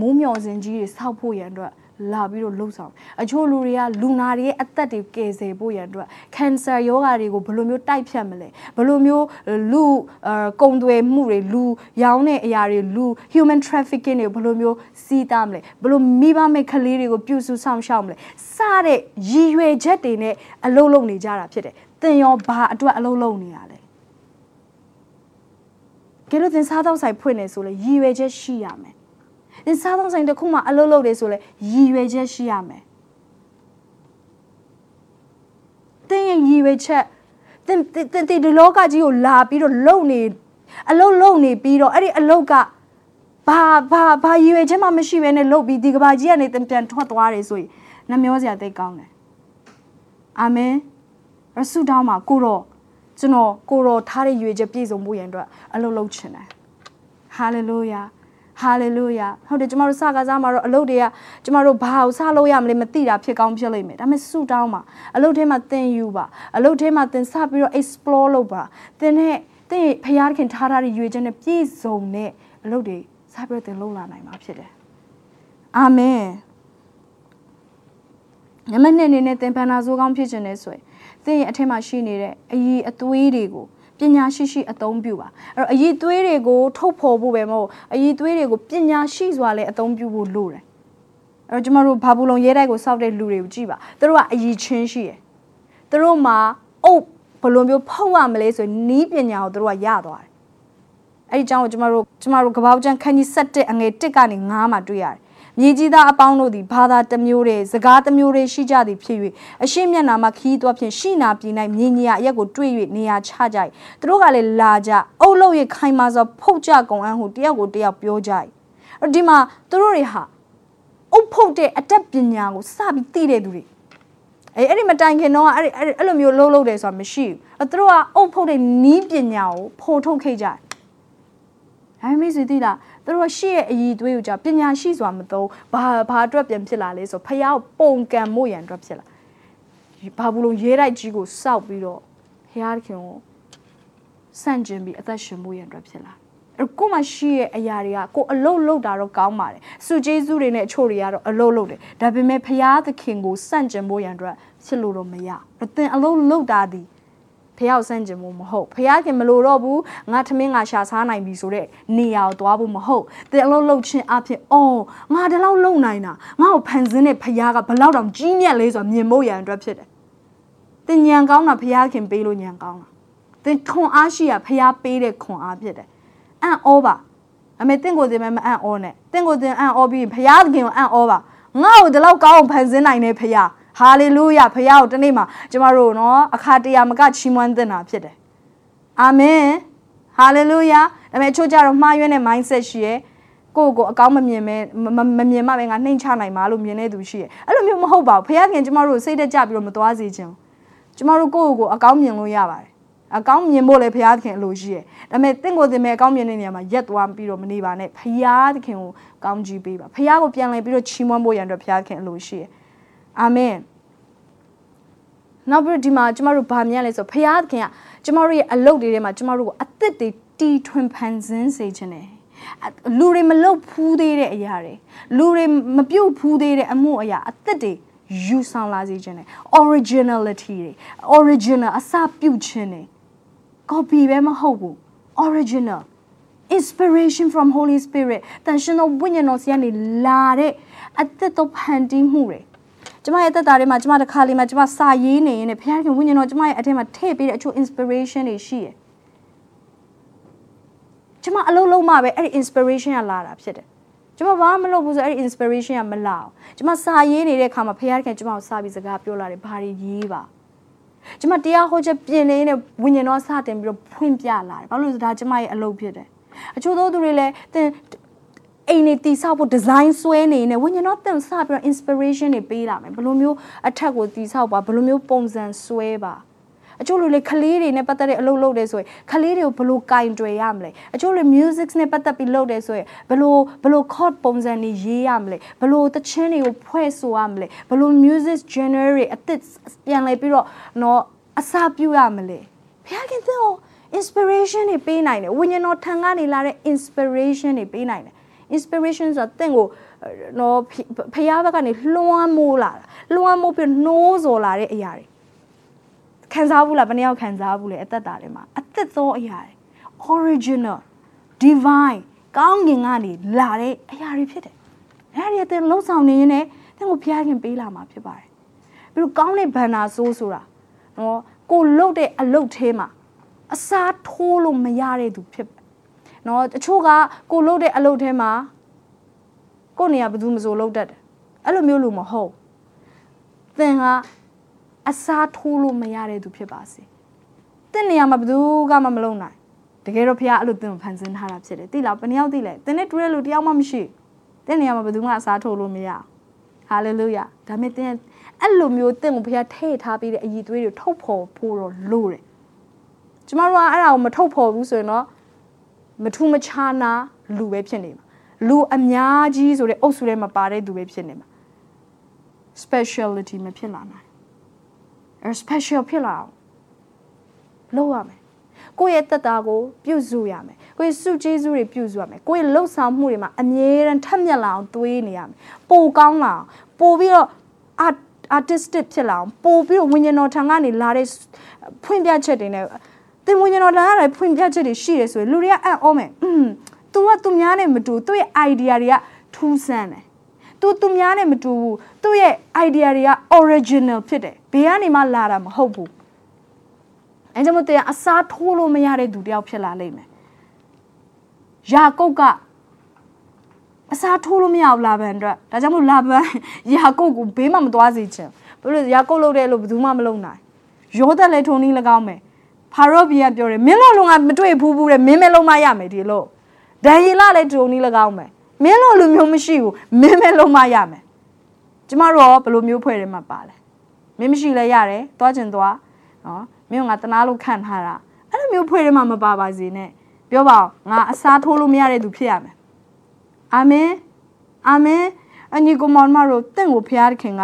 မိုးမျော်စင်ကြီးတွေဆောက်ဖို့ရန်အတွက် လာပြီးတော့လှုပ်ဆောင်အချို့လူတွေကလူနာတွေရဲ့အသက်တွေကယ်ဆယ်ဖို့ရန်အတွက် cancer ယောဂါတွေကိုဘယ်လိုမျိုးတိုက်ဖြတ်မလဲဘယ်လိုမျိုးလူကုံသွယ်မှုတွေလူရောင်းတဲ့အရာတွေလူ human trafficking တွေဘယ်လိုမျိုးစီးသားမလဲဘယ်လိုမိဘမဲ့ကလေးတွေကိုပြုစုဆောင်ရှောက်မလဲစတဲ့ရည်ရွယ်ချက်တွေနဲ့အလုပ်လုပ်နေကြတာဖြစ်တယ်သင်ရောဘာအတွက်အလုပ်လုပ်နေရလဲကဲလို့သင်စားတော့ဆိုင်ဖွင့်နေဆိုလဲရည်ရွယ်ချက်ရှိရမယ် သင်စားတော့ဆိုင်တစ်ခုမှအလုပ်လုပ်တယ်ဆိုလဲရည်ရွယ်ချက်ရှိရမယ်သင်ရဲ့ရည်ရွယ်ချက်သင်သင်ဒီလောကကြီးကိုလာပြီးတော့လုံနေအလုပ်လုပ်နေပြီးတော့အဲ့ဒီအလုပ်ကဘာဘာဘာရည်ရွယ်ချက်မှမရှိဘဲနဲ့လုပ်ပြီးဒီကဘာကြီးကနေသင်ပြန်ထွက်သွားတယ်ဆိုရင်နှမျောစရာသိကောင်းတယ်အာမင်ရဆုတောင်းမှာကိုတော့ကျွန်တော်ကိုတော့ထားတဲ့ရွေချက်ပြည့်စုံဖို့ရန်အတွက်အလုပ်လုပ်ချင်တယ်ဟာလေလုယာ ဟာလေလုယာဟုတ်တယ်ကျမတို့စကားစားမှာတော့အလုပ်တွေကကျမတို့ဘာကိုစလုပ်ရမလဲမသိတာဖြစ်ကောင်းဖြစ်လိမ့်မယ်ဒါပေမဲ့ဆုတောင်းပါအလုပ်ထဲမှာသင်ယူပါအလုပ်ထဲမှာသင်စပြီးတော့ explore လုပ်ပါသင်နဲ့သင်ဖျားခင်ထားထားတဲ့ရွေချက်နဲ့ပြည့်စုံတဲ့အလုပ်တွေစပြီးတော့သင်လုပ်လာနိုင်မှာဖြစ်တယ်အာမင်နံပါတ်2အနေနဲ့သင်ပန္နာဇိုးကောင်းဖြစ်ခြင်းနဲ့ဆိုရင်သင်ရဲ့အထက်မှာရှိနေတဲ့အည်အသွေးတွေကို ပညာရှိရှိအသုံးပြုပါအဲ့တော့အည်သွေးတွေကိုထုတ်ဖော်ဖို့ပဲမဟုတ်အည်သွေးတွေကိုပညာရှိစွာလည်းအသုံးပြုဖို့လိုတယ်အဲ့တော့ကျမတို့ဘာဘူးလုံရဲတိုက်ကိုစောက်တဲ့လူတွေကိုကြည့်ပါသူတို့ကအည်ချင်းရှိတယ်သူတို့မှာအုပ်ဘယ်လိုမျိုးဖောက်ရမလဲဆိုရင်နီးပညာကိုသူတို့ကရသွားတယ်အဲ့ဒီအကြောင်းကိုကျမတို့ကျမတို့ကပောက်ကျန်းခန်းကြီး7အငယ်1ကနေ9မှာတွေ့ရတယ် မြေကြီးသားအပေါင်းတို့သည်ဘာသာတစ်မျိုးတည်းစကားတစ်မျိုးတည်းရှိကြသည်ဖြစ်၍အရှင်းမျက်နာမှာခီးသွားဖြင့်ရှိနာပြည်၌မြင်းကြီးအရက်ကိုတွေ့၍နေရာချကြ၏သူတို့ကလည်းလာကြအုပ်လို့ရခိုင်မာစွာဖုတ်ကြကုန်အန်းဟုတယောက်ကိုတယောက်ပြောကြ၏ဒီမှာသူတို့တွေဟာအုပ်ဖုတ်တဲ့အတတ်ပညာကိုစပြီးသိတဲ့သူတွေအဲအဲ့ဒီမတိုင်ခင်တော့အဲ့ဒီအဲ့လိုမျိုးလှုပ်လှုပ်တယ်ဆိုတာမရှိဘူးသူတို့ကအုပ်ဖုတ်တဲ့နီးပညာကိုဖော်ထုတ်ခဲ့ကြတယ်။ဒါပေမဲ့ဆိုသိလား သူတို့ရှေ့ရဲ့အည်သွေးကိုကြာပညာရှိစွာမသုံးဘာဘာအတွက်ပြန်ဖြစ်လာလဲဆိုဖះကိုပုံကံမို့ရန်အတွက်ဖြစ်လာဘာဘူးလုံးရဲတိုက်ကြီးကိုစောက်ပြီးတော့ဖះခင်ကိုစန့်ကျင်ပြီးအသက်ရှင်မှုရန်အတွက်ဖြစ်လာအဲ့ကိုမရှိရဲ့အရာတွေကကိုအလုတ်လုတ်တာတော့ကောင်းပါတယ်စုကျေးဇူးတွေနဲ့အချို့တွေကတော့အလုတ်လုတ်တယ်ဒါပေမဲ့ဖះသခင်ကိုစန့်ကျင်ဖို့ရန်အတွက်ဖြစ်လို့တော့မရသင်အလုတ်လုတ်တာဒီ ဖဖះကိုစန့်ကျင်မှုမဟုတ်ဖះခင်မလို့တော့ဘူးငါထမင်းငါရှာစားနိုင်ပြီဆိုတဲ့နေရာကိုသွားဖို့မဟုတ်တဲ့အလုံးလုံးချင်းအဖြစ်အော်ငါဒီလောက်လုံနိုင်တာငါ့ကိုဖန်ဆင်းတဲ့ဖះကဘလောက်တောင်ကြီးမြတ်လဲဆိုတာမြင်ဖို့ရန်အတွက်ဖြစ်တယ်တင်ညံကောင်းတာဖះခင်ပေးလို့ညံကောင်းတာတင်ခွန်အားရှိရဖះပေးတဲ့ခွန်အားဖြစ်တယ်အံ့ဩပါအမေတင့်ကိုတင်မဲ့မအံ့ဩနဲ့တင့်ကိုတင်အံ့ဩပြီးဖះခင်ကိုအံ့ဩပါငါ့ကိုဒီလောက်ကောင်းအောင်ဖန်ဆင်းနိုင်တဲ့ဖះ ဟာလေလုယဖခင်ကိုတနေ့မှာကျမတို့နော်အခါတရမကချီးမွမ်းသင့်တာဖြစ်တယ်အာမင်ဟာလေလုယဒါပေမဲ့အချို့ကြတော့မှားယွင်းတဲ့ mindset ရှိရဲ့ကိုယ့်ကိုအကောင်းမမြင်မဲမမြင်မှပဲငါနှိမ်ချနိုင်မှာလို့မြင်နေသူရှိရဲ့အဲ့လိုမျိုးမဟုတ်ပါဘူးဖခင်ကျမတို့စိတ်တက်ကြပြီးတော့မသွားစေချင်ကျမတို့ကိုယ့်ကိုအကောင်းမြင်လို့ရပါတယ်အကောင်းမြင်ဖို့လည်းဘုရားသခင်အလိုရှိရယ်ဒါပေမဲ့တင့်ကိုတင်မဲ့အကောင်းမြင်တဲ့နေရာမှာရက်သွားပြီးတော့မနေပါနဲ့ဘုရားသခင်ကိုကောင်းကြီးပေးပါဘုရားကိုပြန်လည်ပြီးတော့ချီးမွမ်းဖို့ရန်အတွက်ဘုရားသခင်အလိုရှိရယ် အာမင်နောက်ပြီးဒီမှာကျမတို့ဗာမြင်လဲဆိုဖခင်ခင်ကကျမတို့ရဲ့အလုပ်တွေထဲမှာကျမတို့ကိုအသက်တွေတီထွင်ဖန်ဆင်းစေခြင်းတယ်လူတွေမလုတ်ဖူးသေးတဲ့အရာတွေလူတွေမပြုတ်ဖူးသေးတဲ့အမှုအရာအသက်တွေယူဆောင်လာစေခြင်းတယ် originality တွေ original အစပြုတ်ခြင်းတွေ copy ပဲမဟုတ်ဘူး original inspiration from holy spirit တန်ရှင်သောဝိညာဉ်တော်ဆီကနေလာတဲ့အသက်တော်ဖန်တီးမှုတွေ ကျမရဲ့တက်တာတွေမှာကျမတစ်ခါလေးမှာကျမစာရေးနေရင်လည်းဘုရားခင်ဝိညာဉ်တော်ကျမရဲ့အထက်မှာထည့်ပေးတဲ့အချို့ inspiration တွေရှိတယ်ကျမအလုံးလုံးမှပဲအဲ့ဒီ inspiration ကလာတာဖြစ်တယ်ကျမဘာမှမလုပ်ဘူးဆိုအဲ့ဒီ inspiration ကမလာအောင်ကျမစာရေးနေတဲ့အခါမှာဘုရားခင်ကျမကိုစာပြီးစကားပြောလာတယ်ဘာတွေရေးပါကျမတရားဟောချက်ပြင်နေတဲ့ဝိညာဉ်တော်စတင်ပြီးတော့ဖွင့်ပြလာတယ်ဘာလို့လဲဆိုတော့ဒါကျမရဲ့အလုပ်ဖြစ်တယ်အချို့သောသူတွေလည်းသင် အိမ်နေတိဆောက်ဖို့ design ဆွဲနေနေဝိညာဉ်တော်တင်စပြီးတော့ inspiration တွေပေးလာမယ်ဘယ်လိုမျိုးအထက်ကိုတိဆောက်ပါဘယ်လိုမျိုးပုံစံဆွဲပါအချို့လူလေခလေးတွေနဲ့ပတ်သက်တဲ့အလုပ်လုပ်တယ်ဆိုရင်ခလေးတွေကိုဘယ်လိုကင်တွယ်ရမလဲအချို့လူ music နဲ့ပတ်သက်ပြီးလုပ်တယ်ဆိုရင်ဘယ်လိုဘယ်လို chord ပုံစံတွေရေးရမလဲဘယ်လိုတခြင်းတွေကိုဖွဲ့ဆိုရမလဲဘယ်လို music genre တွေအသစ်ပြန်လဲပြီးတော့တော့အစာပြုရမလဲဘုရားခင်သင်ကို inspiration တွေပေးနိုင်တယ်ဝိညာဉ်တော်ထံကနေလာတဲ့ inspiration တွေပေးနိုင်တယ် inspiration ဆိုတာတင့်ကိုနော်ဖျားဘက်ကနေလွှမ်းမိုးလာတာလွှမ်းမိုးပြီးနှိုးစော်လာတဲ့အရာတွေခံစားဘူးလားဘယ်နှယောက်ခံစားဘူးလဲအသက်တာထဲမှာအသက်သောအရာတွေ original divine ကောင်းကင်ကနေလာတဲ့အရာတွေဖြစ်တယ်အဲ့ဒီအတဲ့လုံးဆောင်နေရင်လည်းတင့်ကိုဖျားခင်ပေးလာမှာဖြစ်ပါတယ်ပြီးတော့ကောင်းတဲ့ဘန္နာဆိုးဆိုတာနော်ကိုလှုပ်တဲ့အလုတ်သေးမှာအစားထိုးလို့မရတဲ့သူဖြစ် နော်တချို့ကကိုလှုပ်တဲ့အလုပ်ထဲမှာကိုနေရာဘယ်သူမဆိုလှုပ်တတ်တယ်အဲ့လိုမျိုးလူမဟုတ်သင်ကအစားထိုးလို့မရတဲ့သူဖြစ်ပါစေသင်နေရာမှာဘယ်သူကမှမလုပ်နိုင်တကယ်တော့ဖခင်အဲ့လိုသင်ကိုဖန်ဆင်းထားတာဖြစ်တယ်သိလားဘယ်နှယောက်သိလဲသင်နဲ့တူတဲ့လူတယောက်မှမရှိသင်နေရာမှာဘယ်သူမှအစားထိုးလို့မရဟာလေလုယာဒါမဲ့သင်အဲ့လိုမျိုးသင်ကိုဖခင်ထည့်ထားပြီးတဲ့အည်သွေးတွေထုတ်ဖော်ဖို့တော့လို့တယ်ကျမတို့ကအဲ့ဒါကိုမထုတ်ဖော်ဘူးဆိုရင်တော့ မထူးမခြားနာလူပဲဖြစ်နေမှာလူအများကြီးဆိုတဲ့အုပ်စုထဲမှာပါတဲ့သူပဲဖြစ်နေမှာ speciality မဖြစ်လာနိုင်အဲ special ဖြစ်လာအောင်လုပ်ရမယ်ကိုယ့်ရဲ့တက်တာကိုပြုစုရမယ်ကိုယ့်ရဲ့စုကျေးဇူးတွေပြုစုရမယ်ကိုယ့်ရဲ့လှုပ်ဆောင်မှုတွေမှာအမြဲတမ်းထက်မြက်လာအောင်တွေးနေရမယ်ပိုကောင်းလာအောင်ပိုပြီးတော့ art artistic ဖြစ်လာအောင်ပိုပြီးတော့ဝิญဉာဏ်တော်ထံကနေလာတဲ့ဖွင့်ပြချက်တွေနဲ့ တင်ဝင်ကျွန်တော်လာရတယ်ဖွင့်ပြချက်တွေရှိတယ်ဆိုရင်လူတွေကအံ့ဩမယ်อืม तू ကသူများနဲ့မတူသူ့ရဲ့ idea တွေကထူးဆန်းတယ် तू သူများနဲ့မတူဘူးသူ့ရဲ့ idea တွေက original ဖြစ်တယ်ဘေးကနေမှလာတာမဟုတ်ဘူးအဲကြောင့်မို့တဲ့အစားထိုးလို့မရတဲ့သူတယောက်ဖြစ်လာလိမ့်မယ်ယာကုပ်ကအစားထိုးလို့မရဘူးလာဘန်အတွက်ဒါကြောင့်မို့လာဘန်ယာကုပ်ကိုဘေးမှမသွားစေချင်ဘူးလို့ယာကုပ်လုပ်တဲ့လို့ဘယ်သူမှမလုပ်နိုင်ရောသက်လည်းထုံနည်း၎င်းမယ် ဖာရောဘီကပြောတယ်မင်းတို့လုံကမတွေ့ဘူးဘူးတဲ့မင်းမဲလုံးမရမယ်ဒီလို့ဒန်ယေလလည်းထုံနည်း၎င်းမယ်မင်းတို့လူမျိုးမရှိဘူးမင်းမဲလုံးမရမယ်ကျမတို့ရောဘယ်လိုမျိုးဖွဲ့တယ်မှာပါလဲမင်းမရှိလဲရတယ်သွားချင်သွားနော်မင်းကငါတနာလို့ခံထားတာအဲ့လိုမျိုးဖွဲ့တယ်မှာမပါပါစေနဲ့ပြောပါအောင်ငါအစားထိုးလို့မရတဲ့သူဖြစ်ရမယ်အာမင်အာမင်အညီကိုမောင်မတို့တင့်ကိုဖျားခင်က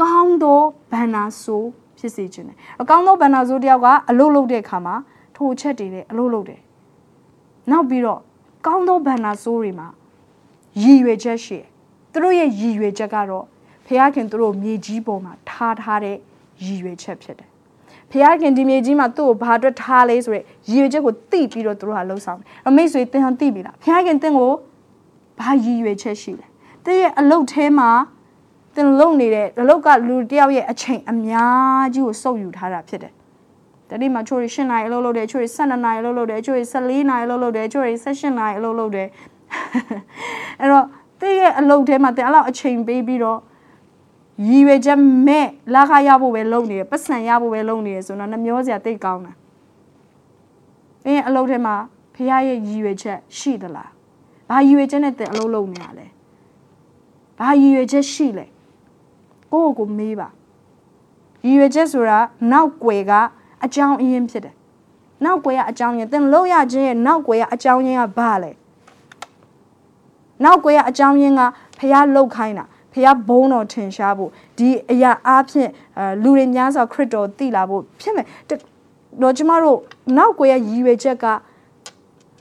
ကောင်းသောဘန္နာဆိုး ဖြစ်စေခြင်းတယ်အကောင်းသောဘန္နာဆိုးတယောက်ကအလုတ်လုတ်တဲ့အခါမှာထိုချက်တွေနဲ့အလုတ်လုတ်တယ်နောက်ပြီးတော့ကောင်းသောဘန္နာဆိုးတွေမှာရည်ရွယ်ချက်ရှိတယ်သူတို့ရဲ့ရည်ရွယ်ချက်ကတော့ဖခင်သူတို့မြေကြီးပေါ်မှာထားထားတဲ့ရည်ရွယ်ချက်ဖြစ်တယ်ဖဖခင်ဒီမြေကြီးမှာသူ့ကိုဘာအတွက်ထားလဲဆိုရယ်ရည်ရွယ်ချက်ကိုသိပြီးတော့သူတို့ဟာလှုပ်ဆောင်တယ်အမိတ်ဆွေသင်ဟန်သိပြီလားဖခင်သင်ကိုဘာရည်ရွယ်ချက်ရှိလဲတည့်ရဲ့အလုပ်ထဲမှာ သင်လုံနေတဲ့အလုပ်ကလူတယောက်ရဲ့အချိန်အများကြီးကိုစုပ်ယူထားတာဖြစ်တယ်တတိမှာချိုးရ8နာရီအလုပ်လုပ်တယ်ချိုးရ12နာရီအလုပ်လုပ်တယ်ချိုးရ14နာရီအလုပ်လုပ်တယ်ချိုးရ16နာရီအလုပ်လုပ်တယ်အဲ့တော့တည့်ရဲ့အလုပ်ထဲမှာသင်အဲ့လောက်အချိန်ပေးပြီးတော့ရည်ရွယ်ချက်မဲ့လာခရဖို့ပဲလုပ်နေတယ်ပတ်စံရဖို့ပဲလုပ်နေတယ်ဆိုတော့နှမျောစရာတိတ်ကောင်းတာသင်ရဲ့အလုပ်ထဲမှာဖခင်ရဲ့ရည်ရွယ်ချက်ရှိသလားဘာရည်ရွယ်ချက်နဲ့သင်အလုပ်လုပ်နေရလဲဘာရည်ရွယ်ချက်ရှိလဲ ကိုယ့်ကိုမေးပါရည်ရွယ်ချက်ဆိုတာနောက်ွယ်ကအကြောင်းအရင်းဖြစ်တယ်နောက်ွယ်ကအကြောင်းရင်းသင်လုပ်ရခြင်းရဲ့နောက်ွယ်ကအကြောင်းရင်းကဘာလဲနောက်ွယ်ကအကြောင်းရင်းကဖခင်လှုပ်ခိုင်းတာဖះဘုံတော်ထင်ရှားဖို့ဒီအရာအားဖြင့်လူတွေများစွာခရစ်တော်သိလာဖို့ဖြစ်မယ်တော့ကျမတို့နောက်ွယ်ရရည်ရွယ်ချက်က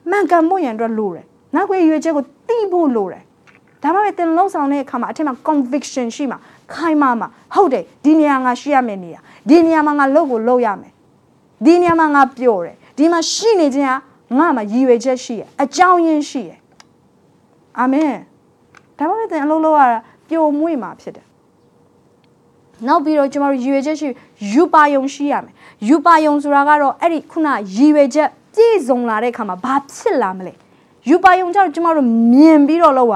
မှန်ကန်မှုရန်အတွက်လိုတယ်နောက်ွယ်ရည်ရွယ်ချက်ကိုသိဖို့လိုတယ် ဒါမှမဟုတ်သင်လုံဆောင်တဲ့အခါမှာအထက်မှာ conviction ရှိမှာခိုင်မာမှာဟုတ်တယ်ဒီနေရာငါရှိရမယ်နေရာဒီနေရာမှာငါလုပ်ကိုလုပ်ရမယ်ဒီနေရာမှာငါပြောတယ်ဒီမှာရှိနေခြင်းကငါမှာရည်ရွယ်ချက်ရှိရအကြောင်းရင်းရှိရအာမင်ဒါမှမဟုတ်သင်အလုပ်လုပ်ရတာပျော်မွေ့မှာဖြစ်တယ်နောက်ပြီးတော့ကျမတို့ရည်ရွယ်ချက်ရှိယူပါယုံရှိရမယ်ယူပါယုံဆိုတာကတော့အဲ့ဒီခုနရည်ရွယ်ချက်ပြည့်စုံလာတဲ့အခါမှာဘာဖြစ်လာမလဲယူပါယုံကျတော့ကျမတို့မြင်ပြီးတော့လောက်ရ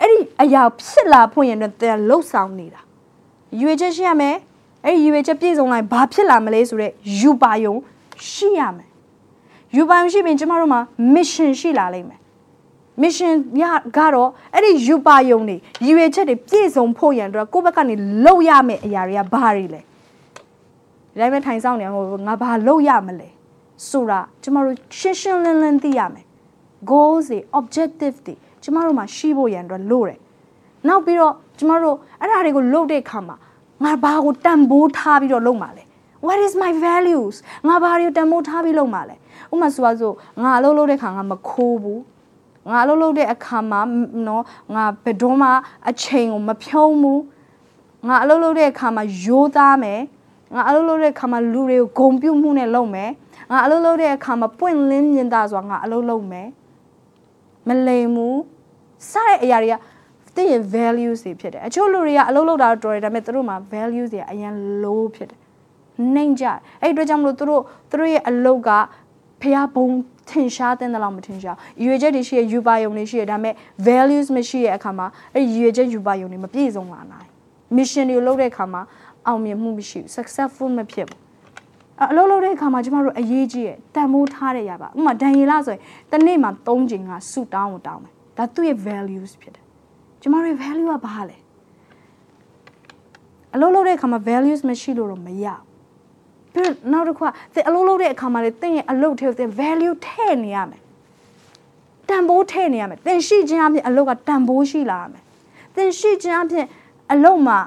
အဲ့ဒီအရာဖြစ်လာဖို့ရင်တော့တဲ့လှုပ်ဆောင်နေတာရည်ရွယ်ချက်ရှိရမယ်အဲ့ဒီရည်ရွယ်ချက်ပြည့်စုံလာရင်ဘာဖြစ်လာမလဲဆိုတော့ယူပါယုံရှိရမယ်ယူပါယုံရှိရင်ကျမတို့မှာ mission ရှိလာလိမ့်မယ် mission ရကတော့အဲ့ဒီယူပါယုံနေရည်ရွယ်ချက်တွေပြည့်စုံဖို့ရန်အတွက်ကိုယ့်ဘက်ကနေလုပ်ရမယ့်အရာတွေကဘာတွေလဲဒီတိုင်းပဲထိုင်ဆောင်နေဟိုငါဘာလုပ်ရမလဲဆိုတာကျမတို့ရှင်းရှင်းလင်းလင်းသိရမယ် goals တွေ objective တွေ ကျမတို့မှာရှိဖို့ရန်အတွက်လိုတယ်နောက်ပြီးတော့ကျမတို့အဲ့ဒါတွေကိုလုပ်တဲ့အခါမှာငါဘာကိုတန်ဖိုးထားပြီးတော့လုပ်မှာလဲ what is my values ငါဘာတွေကိုတန်ဖိုးထားပြီးလုပ်မှာလဲဥပမာဆိုပါစို့ငါအလုပ်လုပ်တဲ့ခါငါမခိုးဘူးငါအလုပ်လုပ်တဲ့အခါမှာနော်ငါဘယ်တော့မှအချိန်ကိုမဖြုံးဘူးငါအလုပ်လုပ်တဲ့အခါမှာရိုးသားမယ်ငါအလုပ်လုပ်တဲ့အခါမှာလူတွေကိုဂုံပြုတ်မှုနဲ့လုပ်မယ်ငါအလုပ်လုပ်တဲ့အခါမှာပွင့်လင်းမြင်သာစွာငါအလုပ်လုပ်မယ်မလိမ်ဘူး စတဲ့အရာတွေကတင့်ရဲ့ values တွေဖြစ်တယ်အချို့လူတွေကအလုပ်လုပ်တာတော့တော်တယ်ဒါပေမဲ့သူတို့မှာ values တွေအရင် low ဖြစ်တယ်နှိမ့်ကြအဲ့ဒီအတွက်ကြောင့်မလို့သူတို့သူတို့ရဲ့အလုပ်ကဖျားဘုံထင်ရှားတဲ့လောက်မထင်ရှားရွေချက်တွေရှိရယူပါယုံတွေရှိရဒါပေမဲ့ values မရှိတဲ့အခါမှာအဲ့ဒီရွေချက်ယူပါယုံတွေမပြည့်စုံလာနိုင် mission တွေလုပ်တဲ့အခါမှာအောင်မြင်မှုမရှိဘူး successful မဖြစ်ဘူးအလုပ်လုပ်တဲ့အခါမှာကျမတို့အရေးကြီးရဲ့တန်မိုးထားတဲ့ရပါဥပမာဒန်ရီလာဆိုရင်တစ်နေ့မှာ၃ချိန်ကဆူတောင်းကိုတောင်းမယ် ဒါသူ့ရဲ့ values ဖြစ်တယ်ကျမတို့ရဲ့ value ကဘာလဲအလုပ်လုပ်တဲ့အခါမှာ values မရှိလို့တော့မရဘူးပြီးတော့နောက်တစ်ခုကသင်အလုပ်လုပ်တဲ့အခါမှာလေသင်ရဲ့အလုပ်ထဲကိုသင် value ထည့်နေရမယ်တန်ဖိုးထည့်နေရမယ်သင်ရှိခြင်းအပြင်အလုပ်ကတန်ဖိုးရှိလာရမယ်သင်ရှိခြင်းအပြင်အလုပ်မှာ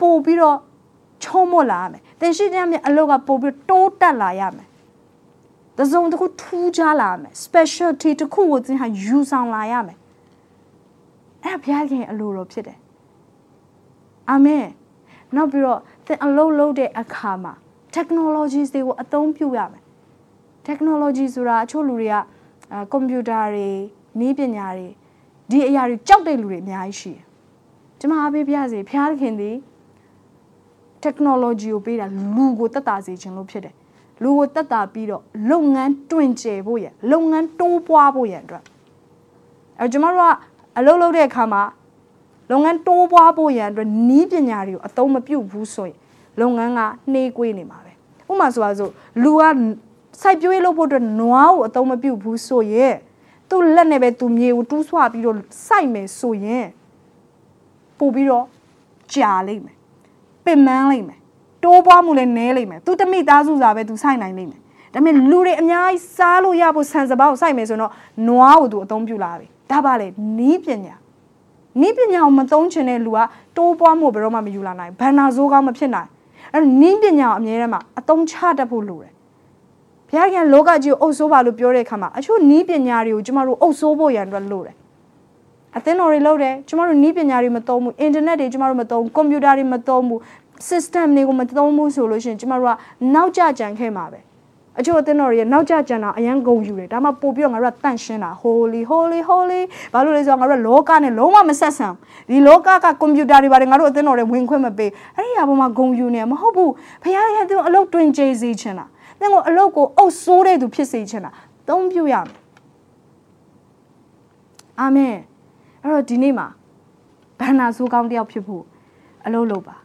ပို့ပြီးတော့ချုံးမလာရမယ်သင်ရှိခြင်းအပြင်အလုပ်ကပို့ပြီးတိုးတက်လာရမယ် တစုံတစ်ခုထူးခြားလာမယ် specialty တစ်ခုကိုသင်ဟာယူဆောင်လာရမယ်အဲ့ဒါဘုရားခင်အလိုတော်ဖြစ်တယ်အာမင်နောက်ပြီးတော့သင်အလုပ်လုပ်တဲ့အခါမှာ technologies တွေကိုအသုံးပြုရမယ် technology ဆိုတာအချို့လူတွေကကွန်ပျူတာတွေနည်းပညာတွေဒီအရာတွေကြောက်တဲ့လူတွေအများကြီးရှိတယ်။ကျွန်မအားပေးပြစေဖျားခင်သည် technology ကိုပေးတာလူကိုတက်တာစေခြင်းလို့ဖြစ်တယ်။ လူကိုတက်တာပြီးတော့လုပ်ငန်းတွင်ကျယ်ဖို့ရလုပ်ငန်းတိုးပွားဖို့ရအတွက်အဲကျွန်တော်တို့ကအလုပ်လုပ်တဲ့အခါမှာလုပ်ငန်းတိုးပွားဖို့ရန်အတွက်နီးပညာတွေကိုအသုံးမပြုဘူးဆိုရင်လုပ်ငန်းကနှေးကွေးနေမှာပဲဥပမာဆိုပါစို့လူကစိုက်ပျိုးရေးလုပ်ဖို့အတွက်နွားကိုအသုံးမပြုဘူးဆိုရင်သူ့လက်နဲ့ပဲသူမြေကိုတူးဆွပြီးတော့စိုက်မယ်ဆိုရင်ပို့ပြီးတော့ကြာလိမ့်မယ်ပင်မန်းလိမ့်မယ် တိုးပွားမှုလည်းနည်းလိမ့်မယ်သူတမိသားစုစာပဲသူစိုက်နိုင်လိမ့်မယ်ဒါပေမဲ့လူတွေအများကြီးစားလို့ရဖို့ဆန်စပါးကိုစိုက်မယ်ဆိုတော့နွားကိုသူအသုံးပြုလာပြီဒါပါလေနီးပညာနီးပညာကိုမသုံးချင်တဲ့လူကတိုးပွားမှုဘယ်တော့မှမယူလာနိုင်ဘန်နာဇိုးကောင်းမဖြစ်နိုင်အဲ့တော့နီးပညာကိုအမြဲတမ်းမှာအသုံးချတတ်ဖို့လိုတယ်ဘုရားခင်လောကကြီးကိုအုပ်ဆိုးပါလို့ပြောတဲ့အခါမှာအချို့နီးပညာတွေကိုကျမတို့အုပ်ဆိုးဖို့ရန်အတွက်လိုတယ်အသင်းတော်တွေလုပ်တယ်ကျမတို့နီးပညာတွေမသုံးဘူးအင်တာနက်တွေကျမတို့မသုံးဘူးကွန်ပျူတာတွေမသုံးဘူး system တွေကိုမသုံးဘူးဆိုလို့ရှိရင်ကျမတို့ကနောက်ကျကြံခဲ့မှာပဲအချို့အသင်းတော်တွေရဲ့နောက်ကျကြံတာအရန်ဂုံယူတယ်ဒါမှပို့ပြီးတော့ငါတို့ကတန့်ရှင်းတာ holy holy holy ဘာလို့လဲဆိုတော့ငါတို့ကလောကနဲ့လုံးဝမဆက်ဆံဒီလောကကကွန်ပျူတာတွေပါတယ်ငါတို့အသင်းတော်တွေဝင်ခွင့်မပေးအဲ့ဒီအပေါ်မှာဂုံယူနေမဟုတ်ဘူးဖခင်ရဲ့သူအလုပ်တွင်ကျေးစေချင်တာသင်ကိုအလုပ်ကိုအုပ်ဆိုးတဲ့သူဖြစ်စေချင်တာသုံးပြုရမယ်အာမင်အဲ့တော့ဒီနေ့မှာဘန္နာဆိုးကောင်းတယောက်ဖြစ်ဖို့အလုပ်လုပ်ပါ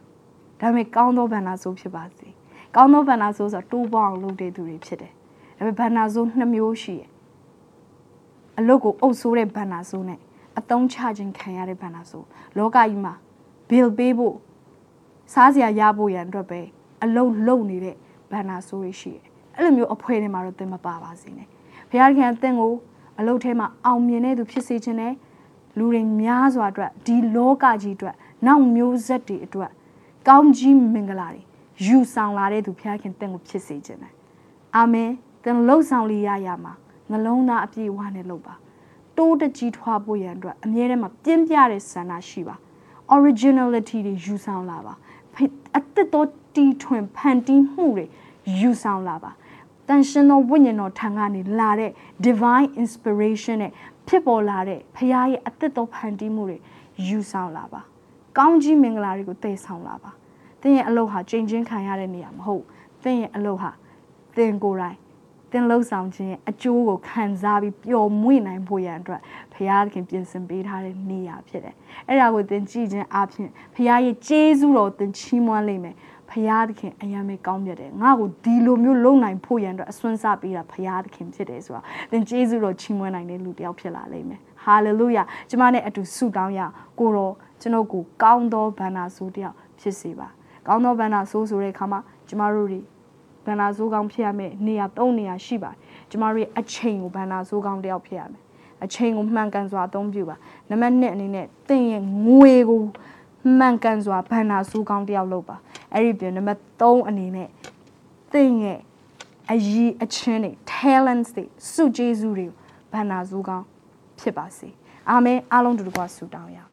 ဒါပေမဲ့ကောင်းသောဘန္နာဆိုးဖြစ်ပါစေကောင်းသောဘန္နာဆိုးဆိုတော့တိုးပေါအောင်လုပ်တဲ့သူတွေဖြစ်တယ်ဒါပေမဲ့ဘန္နာဆိုးနှစ်မျိုးရှိတယ်အလုပ်ကိုအုပ်ဆိုးတဲ့ဘန္နာဆိုးနဲ့အတုံးချခြင်းခံရတဲ့ဘန္နာဆိုးလောကကြီးမှာ bill ပေးဖို့စားစရာရဖို့ရန်အတွက်ပဲအလုပ်လုပ်နေတဲ့ဘန္နာဆိုးတွေရှိတယ်အဲ့လိုမျိုးအဖွဲတွေမှာတော့သင်မပါပါစေနဲ့ဘုရားခင်အသင်ကိုအလုပ်ထဲမှာအောင်မြင်တဲ့သူဖြစ်စေခြင်းနဲ့လူတွေများစွာအတွက်ဒီလောကကြီးအတွက်နောက်မျိုးဆက်တွေအတွက် ကောင်းကြီးမင်္ဂလာတွေယူဆောင်လာတဲ့သူဘုရားခင်တင့်ကိုဖြစ်စေခြင်းနဲ့အာမင်သင်လှုပ်ဆောင်လိရရမှာနှလုံးသားအပြည့်အဝနဲ့လှုပ်ပါတိုးတကြီးထွားဖို့ရန်အတွက်အမြဲတမ်းပြင်းပြတဲ့ဆန္ဒရှိပါ originality တွေယူဆောင်လာပါအသက်တော်တီထွင်ဖန်တီးမှုတွေယူဆောင်လာပါတန်ရှင်သောဝိညာဉ်တော်ထံကနေလာတဲ့ divine inspiration နဲ့ဖြစ်ပေါ်လာတဲ့ဖခင်ရဲ့အသက်တော်ဖန်တီးမှုတွေယူဆောင်လာပါ ကောင်းကြီးမင်္ဂလာတွေကိုတည်ဆောင်လာပါသင်ရဲ့အလုပ်ဟာကြင်ချင်းခံရတဲ့နေရာမဟုတ်သင်ရဲ့အလုပ်ဟာသင်ကိုယ်တိုင်သင်လှုပ်ဆောင်ခြင်းရဲ့အကျိုးကိုခံစားပြီးပျော်မွေ့နိုင်ဖို့ရန်အတွက်ဘုရားသခင်ပြင်ဆင်ပေးထားတဲ့နေရာဖြစ်တယ်။အဲ့ဒါကိုသင်ကြည့်ခြင်းအပြင်ဘုရားရဲ့ကျေးဇူးတော်သင်ချီးမွမ်းလိမ့်မယ်။ဘုရားသခင်အယံမေကောင်းမြတ်တယ်။ငါ့ကိုဒီလိုမျိုးလုံနိုင်ဖို့ရန်အတွက်အစွမ်းစားပေးတာဘုရားသခင်ဖြစ်တယ်ဆိုတာသင်ကျေးဇူးတော်ချီးမွမ်းနိုင်တဲ့လူတစ်ယောက်ဖြစ်လာလိမ့်မယ်။ ဟာလေလုယာ။ကျမနဲ့အတူဆုတောင်းရကိုတော်ကျွန်တော်ကိုကောင်းသောဘန္နာဆိုးတစ်ယောက်ဖြစ်စေပါ။ကောင်းသောဘန္နာဆိုးဆိုတဲ့အခါမှာကျမတို့တွေဘန္နာဆိုးကောင်းဖြစ်ရမယ်နေရာ၃နေရာရှိပါတယ်ကျမတို့ရဲ့အချိန်ကိုဘန္နာဆိုးကောင်းတယောက်ဖြစ်ရမယ်အချိန်ကိုမှန်ကန်စွာအသုံးပြုပါနံပါတ်1အနေနဲ့သင်ရဲ့ငွေကိုမှန်ကန်စွာဘန္နာဆိုးကောင်းတယောက်လုပ်ပါအဲ့ဒီပြင်နံပါတ်3အနေနဲ့သင်ရဲ့အရေးအချင်းတွေ talents တွေစုကျေးဇူးတွေဘန္နာဆိုးကောင်း ဖြစ်ပါစေအာမင်အားလုံးတူတကွာဆုတောင်းရအောင်